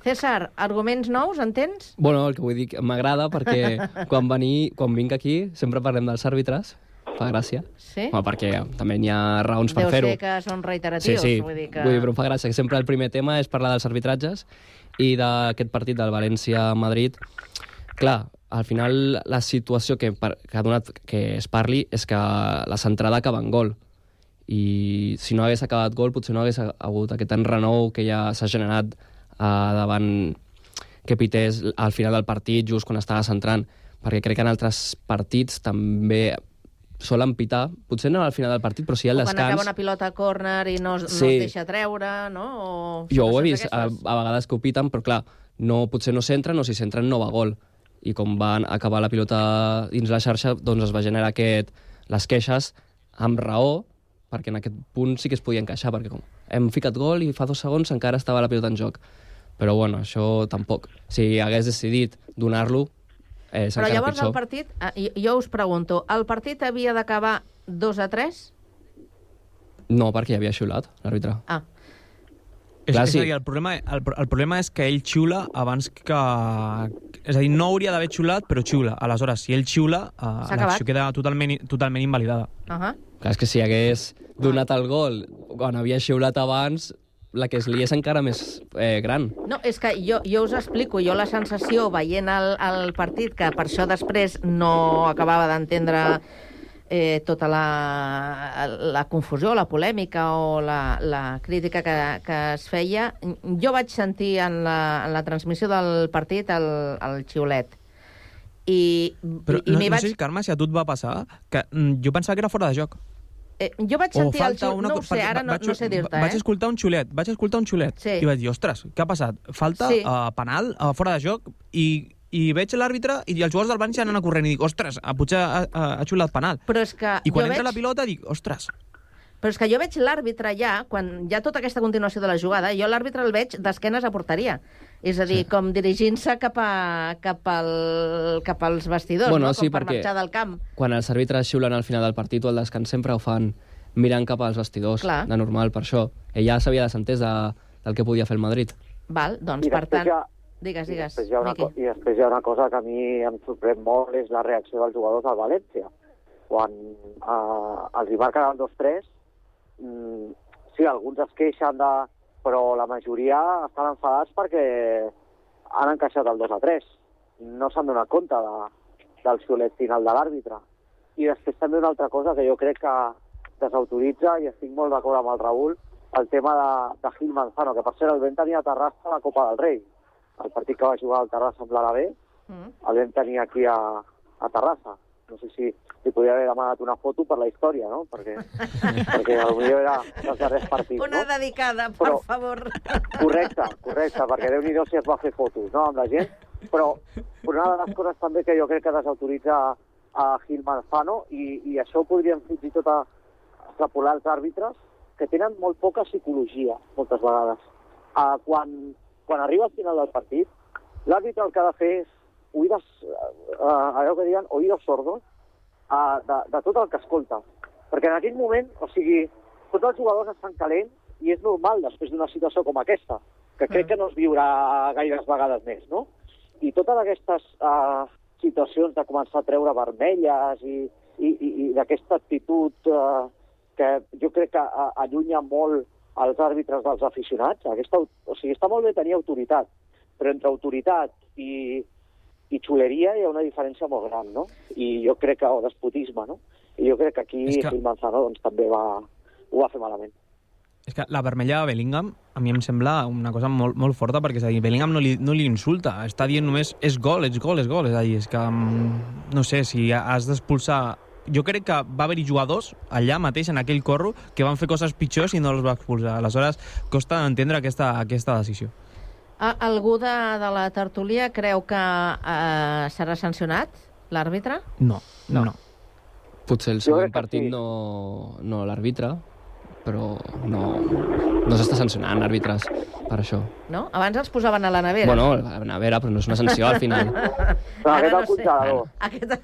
Speaker 5: César, arguments nous, en tens?
Speaker 24: Bueno, el que vull dir, que m'agrada perquè quan, venir, quan vinc aquí sempre parlem dels àrbitres, fa gràcia.
Speaker 5: Sí?
Speaker 24: Bueno, perquè també n'hi ha raons per
Speaker 5: Deu
Speaker 24: fer-ho.
Speaker 5: ser que són
Speaker 24: Sí,
Speaker 5: reiteratius.
Speaker 24: sí,
Speaker 5: Vull dir que...
Speaker 24: vull dir, però em fa gràcia que sempre el primer tema és parlar dels arbitratges i d'aquest partit del València-Madrid. Clar, al final la situació que, que ha donat que es parli és que la centrada acaba en gol i si no hagués acabat gol potser no hagués hagut aquest enrenou que ja s'ha generat uh, davant que pités al final del partit just quan estava centrant perquè crec que en altres partits també solen pitar, potser no al final del partit, però sí al
Speaker 5: O quan acaba
Speaker 24: descans.
Speaker 5: una pilota a córner i no, es- no
Speaker 24: Sí.
Speaker 5: es deixa treure, no? O
Speaker 24: Jo ho he vist a, a vegades que ho piten, però clar, no, potser no s'entren o si s'entren no va gol. I com van acabar la pilota dins la xarxa, doncs es va generar aquest, les queixes amb raó, perquè en aquest punt sí que es podia encaixar, perquè com hem ficat gol i fa dos segons encara estava la pilota en joc. Però bueno, això tampoc. Si hagués decidit donar-lo, eh, és
Speaker 5: Però llavors
Speaker 24: pitjor.
Speaker 5: el partit, ah, jo, us pregunto, el partit havia d'acabar 2 a 3?
Speaker 24: No, perquè hi havia xiulat, l'àrbitre.
Speaker 5: Ah.
Speaker 23: És,
Speaker 24: Clar,
Speaker 23: és
Speaker 24: sí.
Speaker 23: a dir, el problema, el, el problema és que ell xiula abans que... És a dir, no hauria d'haver xiulat, però xiula. Aleshores, si ell xiula,
Speaker 5: acabat.
Speaker 23: l'acció queda totalment, totalment invalidada.
Speaker 5: Uh -huh.
Speaker 24: Clar, és que si hagués donat el gol quan havia xiulat abans, la que es li és encara més eh, gran.
Speaker 5: No, és que jo, jo us explico, jo la sensació veient el, el partit, que per això després no acabava d'entendre eh, tota la, la confusió, la polèmica o la, la crítica que, que es feia, jo vaig sentir en la, en la transmissió del partit el, el xiulet. I,
Speaker 23: Però
Speaker 5: i
Speaker 23: no, no
Speaker 5: vaig...
Speaker 23: sé si, Carme, si a tu et va passar, que mm, jo pensava que era fora de joc.
Speaker 5: Eh, jo vaig sentir el xiulet,
Speaker 23: una...
Speaker 5: no ho sé, ara no,
Speaker 23: vaig-
Speaker 5: no sé dir-te,
Speaker 23: Vaig
Speaker 5: eh?
Speaker 23: escoltar un xulet, vaig escoltar un xulet.
Speaker 5: Sí.
Speaker 23: I vaig dir, ostres, què ha passat? Falta
Speaker 5: Sí.
Speaker 23: uh, penal, uh, fora de joc, i, i veig l'àrbitre i els jugadors del València anen a corrent i dic, ostres, ah, potser ha, ha, ha xulat penal.
Speaker 5: Però és que
Speaker 23: I quan entra
Speaker 5: veig...
Speaker 23: la pilota dic, ostres,
Speaker 5: Però és que jo veig l'àrbitre ja, quan hi ha tota aquesta continuació de la jugada, jo l'àrbitre el veig d'esquenes a porteria. És a dir, sí. com dirigint-se cap, a, cap, al, cap als vestidors,
Speaker 24: Bueno,
Speaker 5: no? com
Speaker 24: sí,
Speaker 5: per marxar del camp.
Speaker 24: Quan els àrbitres xiulen al final del partit o al descans sempre ho fan mirant cap als vestidors,
Speaker 5: Clar.
Speaker 24: de normal, per això. Ell ja s'havia desentès de, del que podia fer el Madrid.
Speaker 5: Val, doncs,
Speaker 22: I
Speaker 5: per tant...
Speaker 22: hi ha-
Speaker 5: Digues,
Speaker 22: I
Speaker 5: digues,
Speaker 22: després, hi ha una,
Speaker 5: Miqui.
Speaker 22: co- I després hi ha una cosa que a mi em sorprèn molt, és la reacció dels jugadors del València. Quan eh, els hi marquen el 2-3, mm, sí, alguns es queixen, de, però la majoria estan enfadats perquè han encaixat el 2-3. No s'han donat compte de, del xiulet final de l'àrbitre. I després també una altra cosa que jo crec que desautoritza, i estic molt d'acord amb el Raül, el tema de, de Gil Manzano, que per cert el vam tenir a Terrassa a la Copa del Rei. El partit que va jugar al Terrassa amb l'Arabé,
Speaker 5: Mm.
Speaker 22: el vam tenir aquí a, a Terrassa. No sé si li podria haver demanat una foto per la història, no? Perquè, perquè potser era dels darrers partits,
Speaker 5: Una
Speaker 22: no?
Speaker 5: dedicada, per
Speaker 22: Però-
Speaker 5: favor.
Speaker 22: Correcte, correcte, perquè déu nhi si es va fer fotos, no?, amb la gent. Però una de les coses també que jo crec que desautoritza a Gil Manzano, i, i això ho podríem fins i tot a, extrapolar als àrbitres, que tenen molt poca psicologia, moltes vegades. Uh, quan, quan arriba al final del partit, l'àrbitre el que ha de fer és oïdes, uh, allò que diuen oïdos sordos, uh, de, de tot el que escolta. Perquè en aquell moment, o sigui, tots els jugadors estan calents i és normal després d'una situació com aquesta, que crec que no es viurà gaires vegades més, no? I totes aquestes uh, situacions de començar a treure vermelles i, i, i, i d'aquesta actitud uh, que jo crec que uh, allunya molt els àrbitres dels aficionats, aquesta, o sigui, està molt bé tenir autoritat, però entre autoritat i, i xuleria hi ha una diferència molt gran, no? I jo crec que, o despotisme, no? I jo crec que aquí
Speaker 23: És que-.
Speaker 22: Gil Manzano doncs, també va, ho va fer malament.
Speaker 23: És que la vermella de Bellingham a mi em sembla una cosa molt, molt forta perquè és a dir, Bellingham no li, no li insulta, està dient només és gol, és gol, és gol, és a dir, és que mm, no sé, si has d'expulsar jo crec que va haver-hi jugadors allà mateix, en aquell corro, que van fer coses pitjors i no els va expulsar. Aleshores, costa entendre aquesta, aquesta decisió.
Speaker 5: A, algú de, de la tertúlia creu que eh, serà sancionat l'àrbitre?
Speaker 23: No, no. no.
Speaker 24: Potser el següent partit no, no l'arbitre, però no, no s'està sancionant àrbitres per això.
Speaker 5: No? Abans els posaven a la nevera.
Speaker 24: Bueno, a la nevera, però no és una sanció al final.
Speaker 22: Però aquest al congelador.
Speaker 5: Aquest,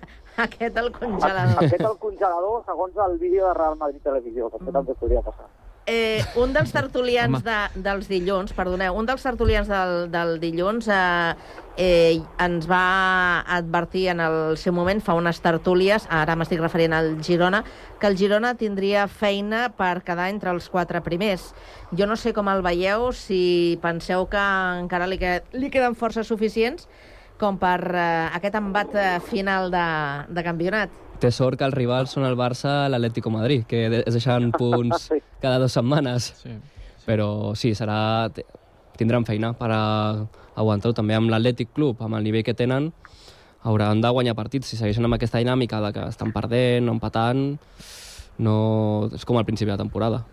Speaker 5: aquest al congelador.
Speaker 22: Aquest al congelador, segons el vídeo de Real Madrid Televisió, que això també podria passar.
Speaker 5: Eh, un dels tertulians de, dels dilluns, perdoneu, un dels tertulians del, del dilluns eh, eh, ens va advertir en el seu moment, fa unes tertúlies, ara m'estic referint al Girona, que el Girona tindria feina per quedar entre els quatre primers. Jo no sé com el veieu, si penseu que encara li, que, li queden forces suficients com per eh, aquest embat eh, final de, de campionat.
Speaker 24: Té sort que els rivals són el Barça i l'Atlético Madrid, que es deixen punts cada dues setmanes.
Speaker 23: Sí,
Speaker 24: Però sí, serà... tindran feina per a aguantar-ho també amb l'Atlètic Club, amb el nivell que tenen, hauran de guanyar partits. Si segueixen amb aquesta dinàmica de que estan perdent o empatant, no... és com al principi de la temporada.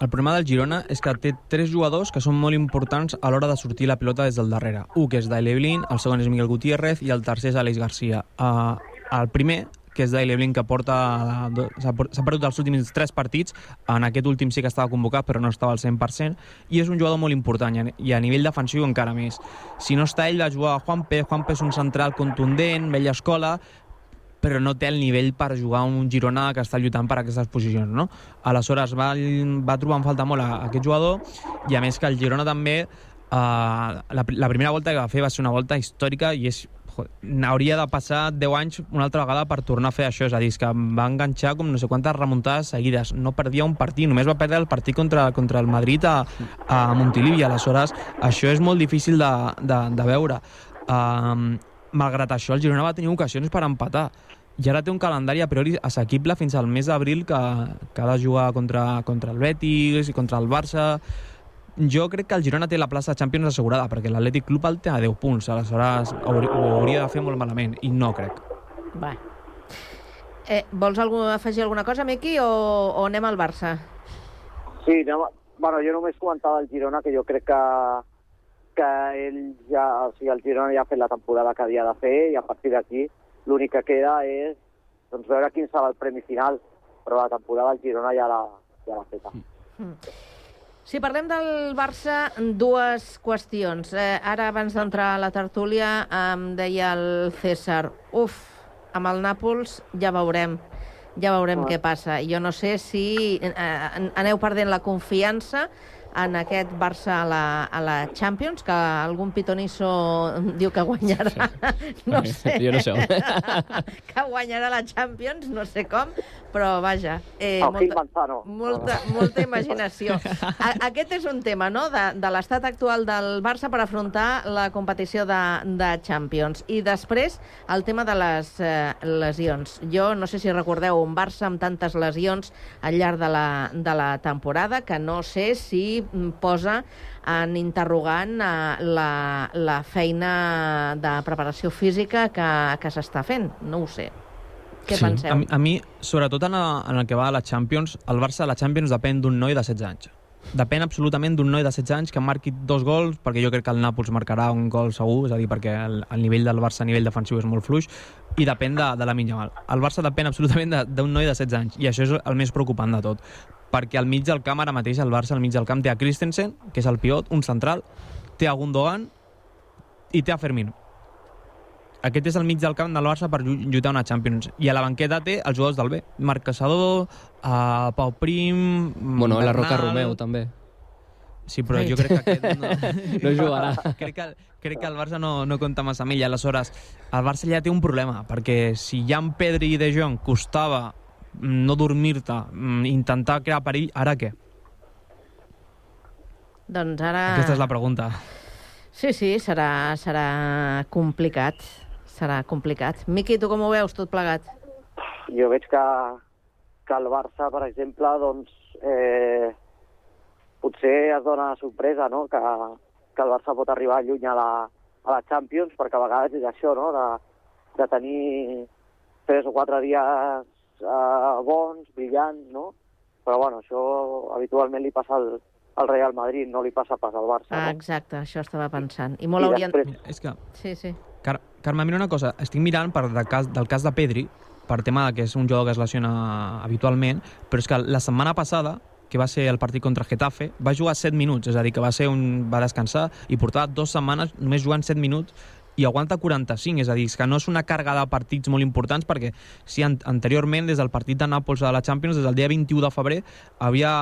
Speaker 23: El problema del Girona és que té tres jugadors que són molt importants a l'hora de sortir la pilota des del darrere. Un que és Daile Blin, el segon és Miguel Gutiérrez i el tercer és Aleix Garcia. Uh, el primer que és Daile Blin, que porta s'ha perdut els últims tres partits, en aquest últim sí que estava convocat, però no estava al 100%, i és un jugador molt important, i a- nivell defensiu encara més. Si no està ell, va jugar Juanpe, Juanpe és un central contundent, vella escola, però no té el nivell per jugar un Girona que està lluitant per aquestes posicions, no? Aleshores va, va trobar en falta molt a, a aquest jugador i a més que el Girona també uh, la, la primera volta que va fer va ser una volta històrica i és hauria de passar 10 anys una altra vegada per tornar a fer això, és a dir, que va enganxar com no sé quantes remuntades seguides, no perdia un partit, només va perdre el partit contra, contra el Madrid a, a Montilivi, aleshores això és molt difícil de, de, de veure. Um, malgrat això, el Girona va tenir ocasions per empatar. I ara té un calendari a priori assequible fins al mes d'abril que, que ha de jugar contra, contra el Betis i contra el Barça jo crec que el Girona té la plaça de Champions assegurada perquè l'Atlètic Club el té a 10 punts aleshores ho hauria de fer molt malament i no crec
Speaker 5: Va. Eh, vols algú, afegir alguna cosa, Miqui, o, o anem al Barça?
Speaker 22: Sí, no, bueno, jo només comentava el Girona que jo crec que, que ell ja, o sigui, el Girona ja ha fet la temporada que havia de fer i a partir d'aquí l'únic que queda és doncs, veure quin serà el premi final, però la temporada el Girona ja l'ha ja feta.
Speaker 5: Si parlem del Barça, dues qüestions. Eh, ara, abans d'entrar a la tertúlia, em deia el César, uf, amb el Nàpols ja veurem, ja veurem
Speaker 22: Ah.
Speaker 5: què passa. Jo no sé si eh, an- aneu perdent la confiança en aquest Barça a la, a la Champions, que algun pitonisso diu que guanyarà, no sé.
Speaker 24: Jo no sé.
Speaker 5: que guanyarà la Champions, no sé com, però vaja, eh, molta, molta, molta imaginació. A, aquest és un tema, no?, de, de l'estat actual del Barça per afrontar la competició de, de Champions. I després, el tema de les eh, lesions. Jo no sé si recordeu un Barça amb tantes lesions al llarg de la, de la temporada que no sé si posa en interrogant eh, la, la feina de preparació física que, que s'està fent. No ho sé. Què
Speaker 23: sí.
Speaker 5: penseu?
Speaker 23: A, mi- a mi, sobretot en, a, en el que va a la Champions, el Barça a la Champions depèn d'un noi de 16 anys. Depèn absolutament d'un noi de 16 anys que marqui dos gols, perquè jo crec que el Nàpols marcarà un gol segur, és a dir, perquè el, el nivell del Barça a nivell defensiu és molt fluix, i depèn de, de la Mal. El Barça depèn absolutament de- d'un noi de 16 anys, i això és el més preocupant de tot. Perquè al mig del camp, ara mateix, el Barça al mig del camp té a Christensen, que és el pivot, un central, té a Gundogan i té a Fermino. Aquest és el mig del camp del Barça per llu- lluitar una Champions. I a la banqueta té els jugadors del B. Marc Caçador, uh, Pau Prim...
Speaker 24: Bueno, la
Speaker 23: Bernal.
Speaker 24: Roca Romeu, també.
Speaker 23: Sí, però jo crec que aquest no...
Speaker 24: No jugarà.
Speaker 23: crec, que, crec que el Barça no, no compta massa amb ell. Aleshores, el Barça ja té un problema, perquè si ja en Pedri i De Jong costava no dormir-te, mm, intentar crear perill, ara què?
Speaker 5: Doncs ara...
Speaker 23: Aquesta és la pregunta.
Speaker 5: Sí, sí, serà, serà complicat. Serà complicat. Miqui, tu com ho veus, tot plegat?
Speaker 22: Jo veig que, que el Barça, per exemple, doncs, eh, potser es dona la sorpresa no? que, que el Barça pot arribar lluny a la, a la Champions, perquè a vegades és això, no? de, de tenir tres o quatre dies eh, bons, brillants, no? Però bueno, això habitualment li passa al, al Real Madrid, no li passa pas al Barça.
Speaker 5: Ah,
Speaker 22: no?
Speaker 5: exacte, això estava pensant. I molt
Speaker 22: I
Speaker 5: haurien...
Speaker 22: després-
Speaker 23: És que,
Speaker 5: Sí, sí.
Speaker 23: Car Carme, mira una cosa, estic mirant per del cas, del cas de Pedri, per tema de que és un jugador que es lesiona habitualment, però és que la setmana passada, que va ser el partit contra Getafe, va jugar 7 minuts, és a dir, que va ser un va descansar i portava dues setmanes només jugant 7 minuts i aguanta 45, és a dir, és que no és una càrrega de partits molt importants perquè si an anteriorment, des del partit de Nàpols de la Champions, des del dia 21 de febrer, havia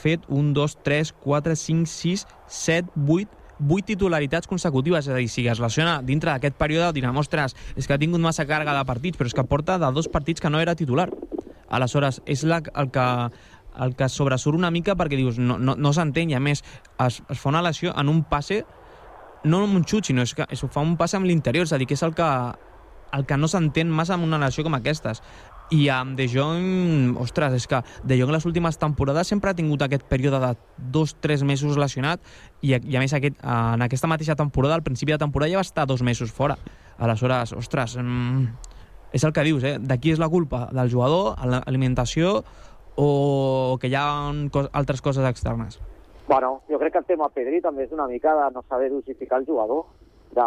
Speaker 23: fet 1, 2, 3, 4, 5, 6, 7, 8, 8 titularitats consecutives, és a dir, si es lesiona dintre d'aquest període, direm, ostres, és que ha tingut massa càrrega de partits, però és que porta de dos partits que no era titular. Aleshores, és la, el que el que sobresurt una mica perquè dius, no, no, no s'entén, i a més es, es fa una lesió en un passe no amb un xut, sinó és que es fa un passe amb l'interior, és a dir, que és el que, el que no s'entén massa amb una lesió com aquestes. I amb De Jong, ostres, és que De Jong les últimes temporades sempre ha tingut aquest període de dos, tres mesos lesionat i, i a més aquest, en aquesta mateixa temporada, al principi de temporada ja va estar dos mesos fora. Aleshores, ostres, mm, és el que dius, eh? De qui és la culpa? Del jugador, l'alimentació o que hi ha altres coses externes?
Speaker 22: Bueno, jo crec que el tema Pedri també és una mica de no saber dosificar el jugador, de,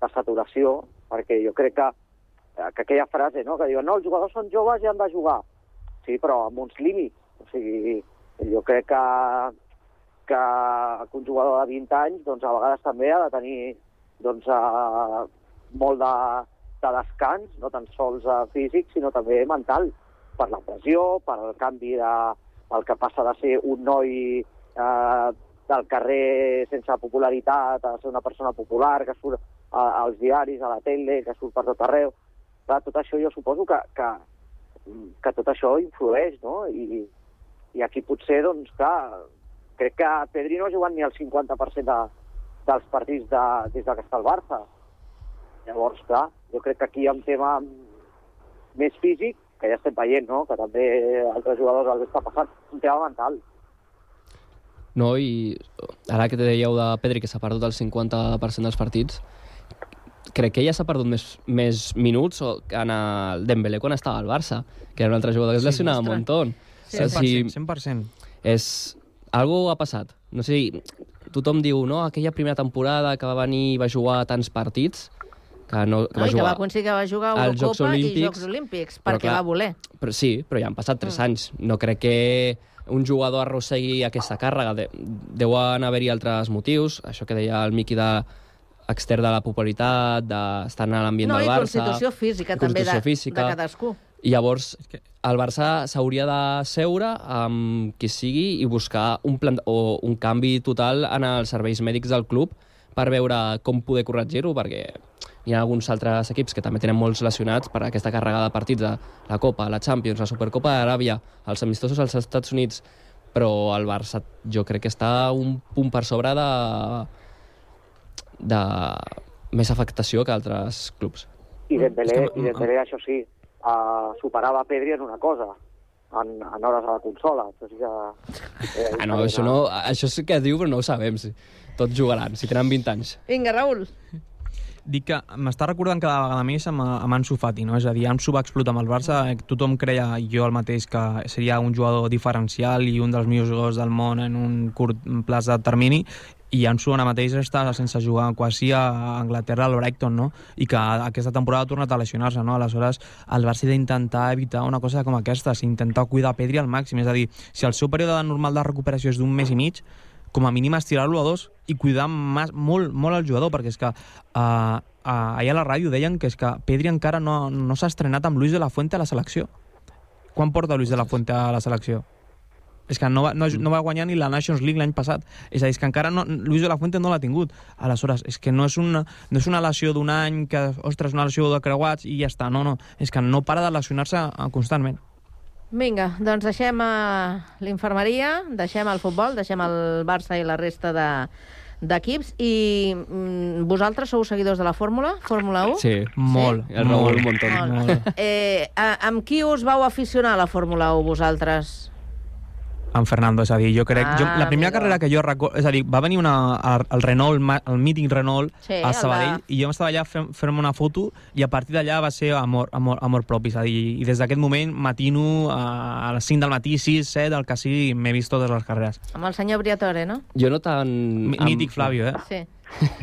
Speaker 22: de saturació, perquè jo crec que, que aquella frase, no?, que diuen, no, els jugadors són joves i han de jugar. Sí, però amb uns límits. O sigui, jo crec que, que, un jugador de 20 anys, doncs, a vegades també ha de tenir doncs, eh, molt de, de descans, no tan sols eh, físic, sinó també mental, per la pressió, per el canvi de, el que passa de ser un noi eh, del carrer sense popularitat a ser una persona popular, que surt a, als diaris, a la tele, que surt per tot arreu. Clar, tot això jo suposo que, que, que tot això influeix, no? I, i aquí potser, doncs, clar, crec que Pedri no ha jugat ni el 50% de, dels partits de, des de que està al Barça. Llavors, clar, jo crec que aquí hi ha un tema més físic, que ja estem veient, no?, que també altres jugadors els està passant, un tema mental.
Speaker 24: No, i ara que te dèieu de Pedri que s'ha perdut el 50% dels partits, crec que ja s'ha perdut més, més minuts o que en el Dembélé quan estava al Barça, que era un altre jugador que es
Speaker 23: Sí,
Speaker 24: lesionava un montón.
Speaker 23: 100%, 100%.
Speaker 24: És... Algo ha passat. No sé, tothom diu, no, aquella primera temporada que va venir i va jugar tants partits, que no, que
Speaker 5: No,
Speaker 24: va
Speaker 5: I que
Speaker 24: jugar...
Speaker 5: va aconseguir que va jugar a
Speaker 24: als Jocs
Speaker 5: Eurocopa i
Speaker 24: Olímpics,
Speaker 5: Jocs Olímpics, perquè
Speaker 24: clar,
Speaker 5: va voler.
Speaker 24: Però sí, però ja han passat 3 anys. No crec que un jugador arrossegui aquesta càrrega. De, deuen haver-hi altres motius, això que deia el Miqui de extern de la popularitat, d'estar en l'ambient
Speaker 5: No,
Speaker 24: del
Speaker 5: i
Speaker 24: Barça...
Speaker 5: constitució física també de,
Speaker 24: constitució física.
Speaker 5: de cadascú.
Speaker 24: I llavors el Barça s'hauria de seure amb qui sigui i buscar un, plan o un canvi total en els serveis mèdics del club per veure com poder corregir-ho, perquè hi ha alguns altres equips que també tenen molts lesionats per aquesta càrrega de partits de la Copa, la Champions, la Supercopa d'Aràbia, els amistosos als Estats Units, però el Barça jo crec que està un punt per sobre de, de més afectació que altres clubs.
Speaker 22: I Dembélé, i Dembélé això sí, uh, superava Pedri en una cosa, en, en hores a la consola. Sí que... Eh,
Speaker 24: Ah, no, això, no, això sí que diu, però no ho sabem. Si. Tots jugaran, si tenen 20 anys.
Speaker 5: Vinga, Raül.
Speaker 23: Dic que m'està recordant cada vegada més amb, amb Ansu Fati, no? És a dir, Ansu va explotar amb el Barça, eh, tothom creia, jo el mateix, que seria un jugador diferencial i un dels millors jugadors del món en un curt plaç de termini, i Ansu ara mateix està sense jugar quasi a Anglaterra, al Brighton, no? I que aquesta temporada ha tornat a lesionar-se, no? Aleshores, el Barça ha d'intentar evitar una cosa com aquesta, intentar cuidar Pedri al màxim, és a dir, si el seu període normal de recuperació és d'un mes i mig, com a mínim estirar-lo a dos i cuidar mas, molt, molt el jugador, perquè és que uh, uh, allà a la ràdio deien que és que Pedri encara no, no s'ha estrenat amb Luis de la Fuente a la selecció. Quan porta Luis de la Fuente a la selecció? És que no va, no, no va guanyar ni la Nations League l'any passat. És a dir, és que encara no, Luis de la Fuente no l'ha tingut. Aleshores, és que no és una, no és una lesió d'un any que, ostres, una lesió de creuats i ja està. No, no. És que no para de lesionar-se eh, constantment.
Speaker 5: Vinga, doncs deixem uh, l'infermeria, deixem el futbol, deixem el Barça i la resta de d'equips i mm, vosaltres sou seguidors de la fórmula? Fórmula 1?
Speaker 24: Sí, molt. El Raúl un montón.
Speaker 5: Molt. Eh, a, amb qui us vau aficionar a la Fórmula 1 vosaltres?
Speaker 23: En Fernando, és a dir, jo crec...
Speaker 5: Ah,
Speaker 23: jo, la primera
Speaker 5: amigo.
Speaker 23: carrera que jo recordo... És a dir, va venir una, el, el Renault, el mític Renault
Speaker 5: Sí,
Speaker 23: a
Speaker 5: el
Speaker 23: Sabadell
Speaker 5: de-
Speaker 23: i jo estava allà fent- fent-me una foto i a partir d'allà va ser amor, amor, amor propi, és a dir, i des d'aquest moment matino a, a les 5 del matí, 6, 7, al casí, m'he vist totes les carreres.
Speaker 5: Amb el senyor Briatore, no?
Speaker 24: Jo no tan...
Speaker 23: Mi-
Speaker 24: amb-
Speaker 23: Mític Flavio, eh?
Speaker 5: Sí.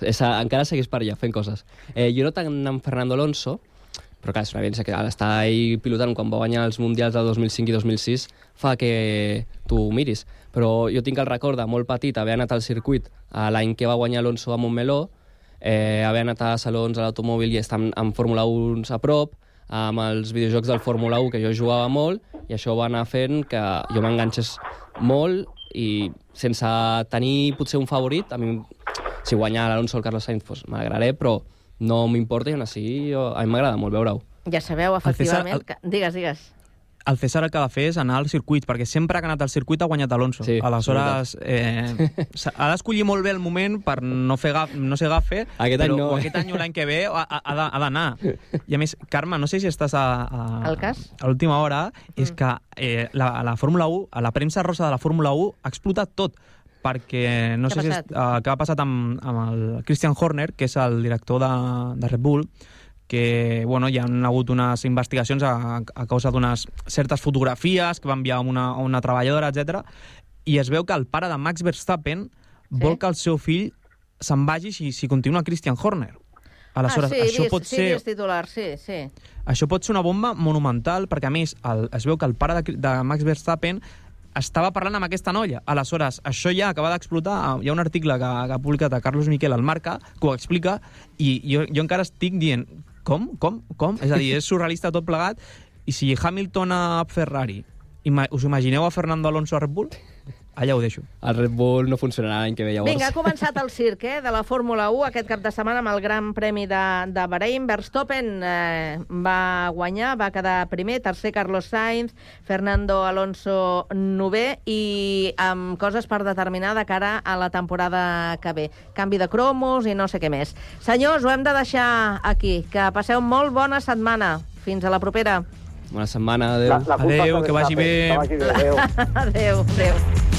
Speaker 24: És, encara segueix per allà fent coses. Eh, jo no tant amb Fernando Alonso, però clar, és una evidència que al estar ahí pilotant quan va guanyar els Mundials del 2005 i 2006 fa que tu miris. Però jo tinc el record de molt petit haver anat al circuit a l'any que va guanyar Alonso a Montmeló, eh, haver anat a salons a l'automòbil i estar en, en Fórmula 1 a prop, amb els videojocs del Fórmula 1 que jo jugava molt i això va anar fent que jo m'enganxés molt i sense tenir potser un favorit, a mi si guanya l'Alonso o el Carlos Sainz doncs m'alegraré, però no m'importa i aún així jo, a mi m'agrada molt veure-ho.
Speaker 5: Ja sabeu, efectivament...
Speaker 23: el-
Speaker 5: Que... Digues, digues.
Speaker 23: El César el que ha de fer és anar al circuit, perquè sempre que ha anat al circuit ha guanyat Alonso.
Speaker 24: Sí,
Speaker 23: Aleshores, eh, ha d'escollir molt bé el moment per no, fer gaf, no ser gafe,
Speaker 24: Aquest any
Speaker 23: però
Speaker 24: no,
Speaker 23: o
Speaker 24: eh?
Speaker 23: aquest any o l'any que ve ha, ha, d'anar. I a més, Carme, no sé si estàs a, a,
Speaker 5: Al cas?
Speaker 23: a l'última hora, és que eh, la, la Fórmula 1, a la premsa rosa de la Fórmula 1 ha explotat tot perquè no sé si és, uh, què ha passat amb, amb el Christian Horner, que és el director de, de Red Bull, que bueno, hi ha hagut unes investigacions a, a causa d'unes certes fotografies que va enviar a una, a una treballadora, etc. I es veu que el pare de Max Verstappen sí? vol que el seu fill se'n vagi si, si continua Christian Horner. Aleshores,
Speaker 5: ah, sí,
Speaker 23: això
Speaker 5: vist,
Speaker 23: pot
Speaker 5: sí,
Speaker 23: ser...
Speaker 5: vist titular, sí, sí.
Speaker 23: Això pot ser una bomba monumental, perquè a més el, es veu que el pare de, de Max Verstappen estava parlant amb aquesta noia. Aleshores, això ja acaba d'explotar. Hi ha un article que, que ha publicat a Carlos Miquel al Marca que ho explica i jo, jo encara estic dient com, com, com? És a dir, és surrealista tot plegat. I si Hamilton a Ferrari, ima us imagineu a Fernando Alonso a Red Bull? Allà ho deixo.
Speaker 24: El Red Bull no funcionarà l'any que ve, llavors.
Speaker 5: Vinga, ha començat el circ eh, de la Fórmula 1 aquest cap de setmana amb el Gran Premi de, de Bahrein. Verstappen eh, va guanyar, va quedar primer, tercer Carlos Sainz, Fernando Alonso novè i amb coses per determinar de cara a la temporada que ve. Canvi de cromos i no sé què més. Senyors, ho hem de deixar aquí. Que passeu molt bona setmana. Fins a la propera.
Speaker 24: Bona setmana, adéu.
Speaker 22: La, la de
Speaker 23: que vagi bé.
Speaker 22: Que vagi bé, adéu.
Speaker 5: adéu, adéu.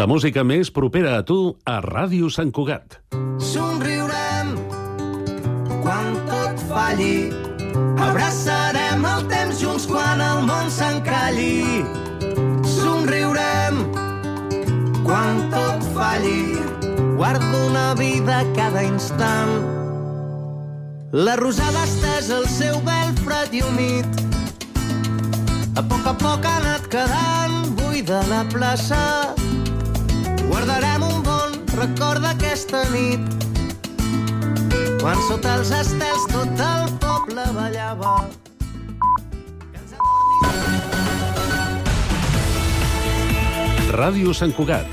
Speaker 25: La música més propera a tu a Ràdio Sant Cugat.
Speaker 26: Somriurem quan tot falli. Abraçarem el temps junts quan el món s'encalli. Somriurem quan tot falli. Guardo una vida cada instant. La rosada estesa el seu vel fred i humit. A poc a poc ha anat quedant buida la plaça. Guardarem un bon record d'aquesta nit quan sota els estels tot el poble ballava.
Speaker 25: Ràdio Sant Cugat,